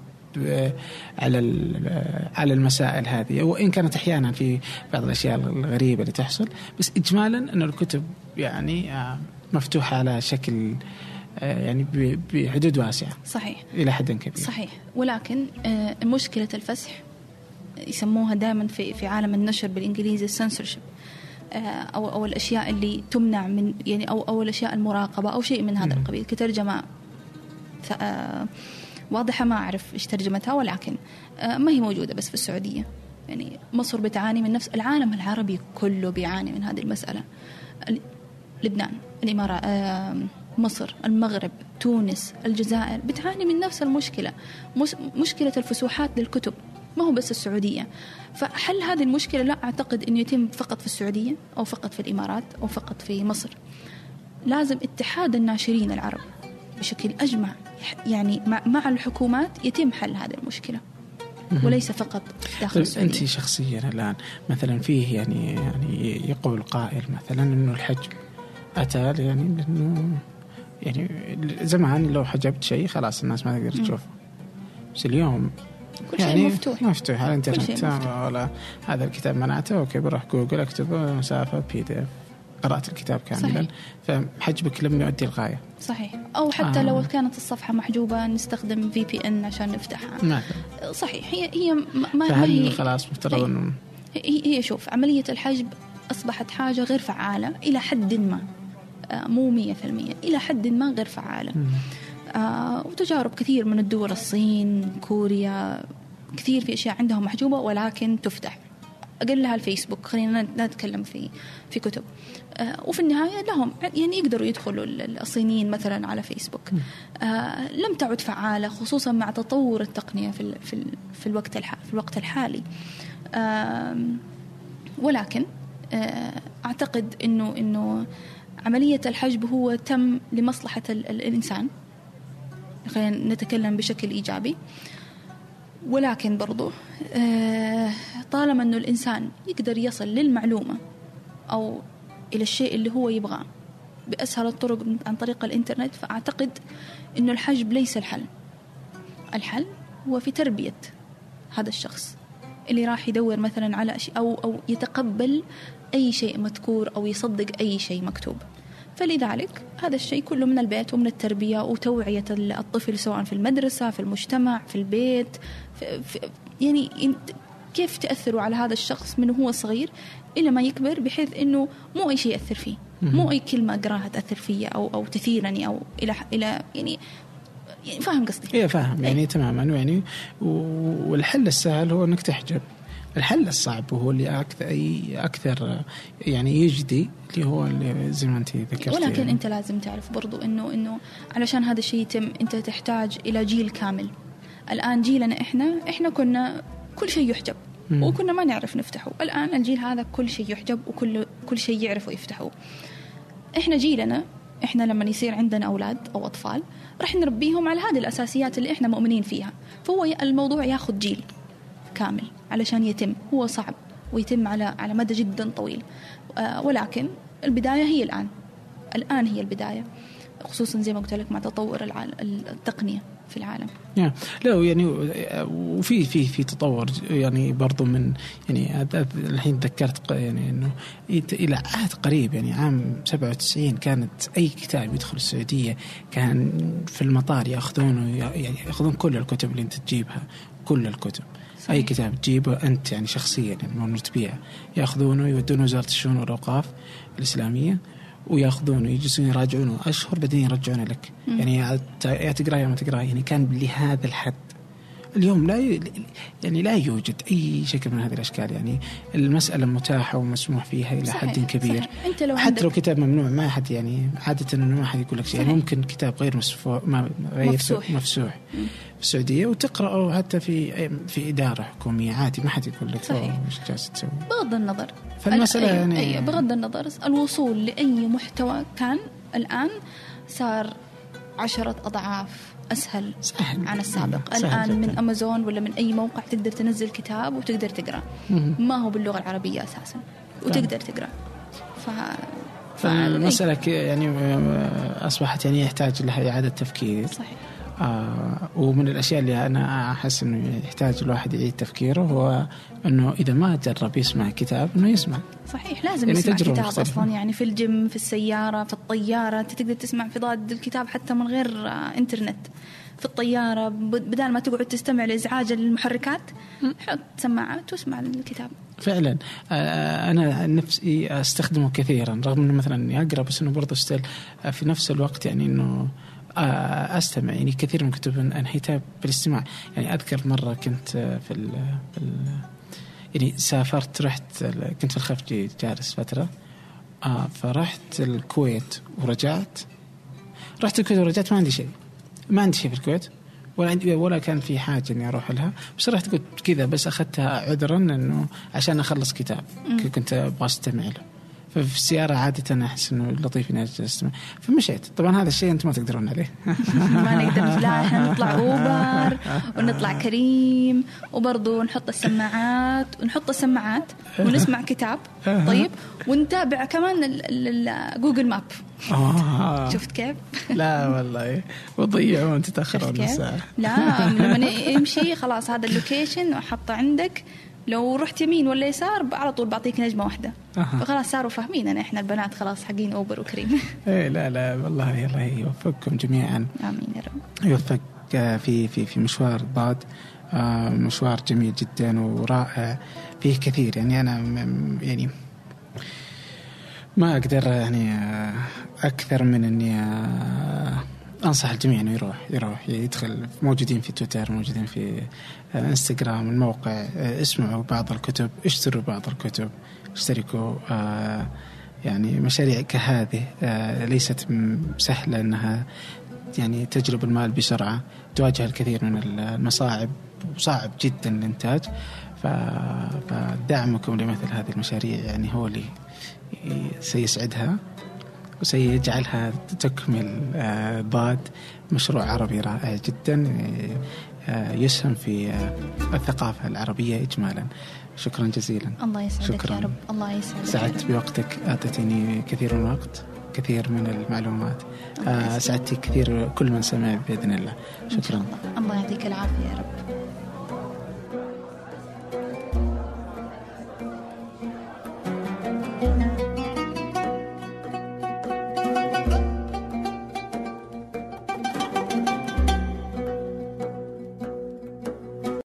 على على المسائل هذه. وإن كانت أحيانا في بعض الأشياء الغريبة اللي تحصل بس اجمالا أن الكتب يعني آه، مفتوحة على شكل آه، يعني بحدود واسعة صحيح. إلى حد كبير. صحيح. ولكن آه، مشكلة الفسح يسموها دائما في في عالم النشر بالإنجليزي السنسورشيب آه، أو أو الأشياء اللي تمنع من يعني أو أو الأشياء المراقبة أو شيء من هذا القبيل كترجمة آه، واضحة ما أعرف إيش ترجمتها ولكن آه، ما هي موجودة بس في السعودية. يعني مصر بتعاني من نفس العالم العربي كله بيعاني من هذه المسألة. لبنان الإمارات مصر المغرب تونس الجزائر بتعاني من نفس المشكلة مشكلة الفسوحات للكتب. ما هو بس السعودية. فحل هذه المشكلة لا أعتقد أنه يتم فقط في السعودية أو فقط في الإمارات أو فقط في مصر. لازم اتحاد الناشرين العرب بشكل أجمع يعني مع الحكومات يتم حل هذه المشكلة. وليس فقط داخل طيب السعودية. أنت شخصيا الآن مثلا فيه يعني يعني يقول قائل مثلا أنه الحجب حتى يعني لأنه يعني زمان لو حجبت شيء خلاص الناس ما تقدر تشوفه. بس اليوم كل يعني شيء مفتوح. مفتوح على الإنترنت. ولا هذا الكتاب منعته okay بروح جوجل اكتب مسافة PDF قرأت الكتاب كاملا. فحجبك لم يؤدي الغاية. صحيح. أو حتى آه. لو كانت الصفحة محجوبة نستخدم في بي ان عشان نفتحها. مثلا صحيح. هي هي ما, ما هي خلاص مفترض انه هي شوف عملية الحجب أصبحت حاجة غير فعالة إلى حد ما. آه، مو مية في المية إلى حد ما غير فعالة. آه وتجارب كثير من الدول الصين كوريا كثير في أشياء عندهم محجوبة ولكن تفتح. أقلها الفيسبوك خلينا نتكلم في في كتب. آه وفي النهاية لهم يعني يقدروا يدخلوا الصينيين مثلا على فيسبوك. آه لم تعد فعالة خصوصا مع تطور التقنية في في, في الوقت في الوقت الحالي. آه ولكن آه أعتقد إنه إنه عملية الحجب هو تم لمصلحة الإنسان. خلينا نتكلم بشكل إيجابي. ولكن برضو آه، طالما أنه الإنسان يقدر يصل للمعلومة أو إلى الشيء اللي هو يبغاه بأسهل الطرق عن طريق الإنترنت فأعتقد أنه الحجب ليس الحل. الحل هو في تربية هذا الشخص اللي راح يدور مثلا على أو أو يتقبل أي شيء مذكور أو يصدق أي شيء مكتوب. فلذلك هذا الشيء كله من البيت ومن التربية وتوعية الطفل سواء في المدرسة في المجتمع في البيت في في يعني كيف تأثروا على هذا الشخص من هو صغير إلى ما يكبر بحيث إنه مو أي شيء يأثر فيه مو أي كلمة أقراها تأثر فيا أو أو تثيرني أو إلى إلى يعني يعني فاهم قصدي؟ اي فاهم يعني أي. تماما يعني والحل السهل هو إنك تحجب الحل الصعب وهو اللي أكثر أكثر يعني يجدي اللي هو اللي زي ما أنت ذكرتي. ولكن يعني. أنت لازم تعرف برضو انه إنه علشان هذا الشيء يتم أنت تحتاج إلى جيل كامل. الآن جيلنا إحنا إحنا كنا كل شيء يحجب مم. وكنا ما نعرف نفتحه. الآن الجيل هذا كل شيء يحجب وكل كل شيء يعرفوا يفتحوه. إحنا جيلنا إحنا لما يصير عندنا أولاد أو أطفال راح نربيهم على هذه الأساسيات اللي إحنا مؤمنين فيها. فهو الموضوع ياخذ جيل. كامل علشان يتم هو صعب ويتم على على مدى جدا طويل آه، ولكن البداية هي الآن الآن هي البداية خصوصا زي ما قلت لك مع تطور التقنية في العالم. yeah. لا يعني وفي في في تطور يعني برضو من يعني الحين تذكرت يعني إنه إلى عهد قريب يعني عام 97 كانت أي كتاب يدخل السعودية كان في المطار يأخذونه يعني يأخذون كل الكتب اللي أنت تجيبها كل الكتب. أي كتاب تجيبه أنت يعني شخصيا يعني مو تبيعه. يأخذونه يودونه وزارة الشؤون والأوقاف الإسلامية ويأخذونه يجلسون يراجعونه أشهر بعدين يرجعونه لك. مم. يعني يا تقرا يا ما تقرا يعني كان لهذا الحد. اليوم لا يعني لا يوجد أي شكل من هذه الأشكال. يعني المسألة متاحة ومسموح فيها إلى صحيح حد كبير. صحيح. أنت لو حتى لو كتاب ممنوع ما حد يعني عادة إنه ما حد يقول لك شيء. يعني ممكن كتاب غير مسفوح ما غير مفسوح, مفسوح. في السعوديه وتقرأه حتى في في إدارة حكومية. عادي ما حد يقول لك صحيح. إيش جالس تسوي. بغض النظر. فالمسألة يعني أي بغض النظر الوصول لأي محتوى كان الآن صار عشرة أضعاف أسهل سهل. عن السابق. سهل الآن جدا. من أمازون ولا من أي موقع تقدر تنزل كتاب وتقدر تقرأ. ما هو باللغة العربية أساسا. وتقدر تقرأ. ف... فالمسألة يعني أصبحت يعني يحتاج لها إعادة تفكير. صحيح. آه ومن الأشياء اللي أنا أحس إنه يحتاج الواحد يعيد تفكيره هو إنه إذا ما جرب يسمع كتاب إنه يسمع. صحيح لازم يعني يسمع كتاب مختلفة. أصلا يعني في الجيم في السيارة في الطيارة أنت تقدر تسمع في ضاد الكتاب حتى من غير آه إنترنت. في الطيارة بدل ما تقعد تستمع لإزعاج المحركات حط سماعات واسمع الكتاب. فعلا. آه، أنا نفسي أستخدمه كثيرا رغم إنه مثلا اني اقرا بس إنه برضه still آه، في نفس الوقت يعني إنه آه، أستمع. يعني كثير من كتب انهيتها بالاستماع. يعني أذكر مرة كنت في ال في ال يعني سافرت رحت كنت في الخفجي جالس فترة. آه فرحت الكويت ورجعت. رحت الكويت ورجعت ما عندي شيء. ما عندي شيء في الكويت. ولا عندي ولا كان في حاجة إني أروح لها. بس رحت قلت كذا بس أخذتها عذرا إنه عشان أخلص كتاب. كنت أبغى أستمع له. ففي السياره عادة احس انه لطيف إني أجلس فمشيت. طبعا هذا الشيء أنتم ما تقدرون عليه. <laughs> ما نقدر. لا إحنا <laughs> نطلع Uber ونطلع Careem وبرضه نحط السماعات ونحط السماعات ونسمع كتاب. طيب. ونتابع كمان Google Map آه. شفت كيف؟ لا والله. وتضيعون تتاخرون الساعة لا لما يمشي خلاص هذا ال location وحطه عندك. لو رحت يمين ولا يسار على طول بعطيك نجمة واحدة. أه. فخلاص صاروا فاهمين أنا إحنا البنات خلاص حقين أوبر وكريم. <laughs> إيه لا لا والله الله يوفقكم جميعا. آمين يا رب. يوفق في في في مشوار ضاد آه، مشوار جميل جدا ورائع فيه كثير. يعني أنا يعني ما أقدر يعني آه، أكثر من إني آه، أنصح الجميع إنه يروح يروح يدخل. موجودين في تويتر موجودين في انستغرام الموقع اسمعوا بعض الكتب اشتروا بعض الكتب اشتركوا يعني مشاريع كهذه ليست سهلة إنها يعني تجلب المال بسرعة تواجه الكثير من المصاعب وصعب جدا الإنتاج فدعمكم لمثل هذه المشاريع يعني هو اللي سيسعدها وسيجعلها تكمل آه، ضاد مشروع عربي رائع جدا آه، يسهم في آه، الثقافة العربية إجمالا. شكرا جزيلا. الله يسعدك شكرا. يا رب. الله يسعدك. سعدت بوقتك أعطيتني كثير من الوقت كثير من المعلومات. سعدتي كثير كل من سمع بإذن الله. شكرا. الله. الله يعطيك العافية يا رب.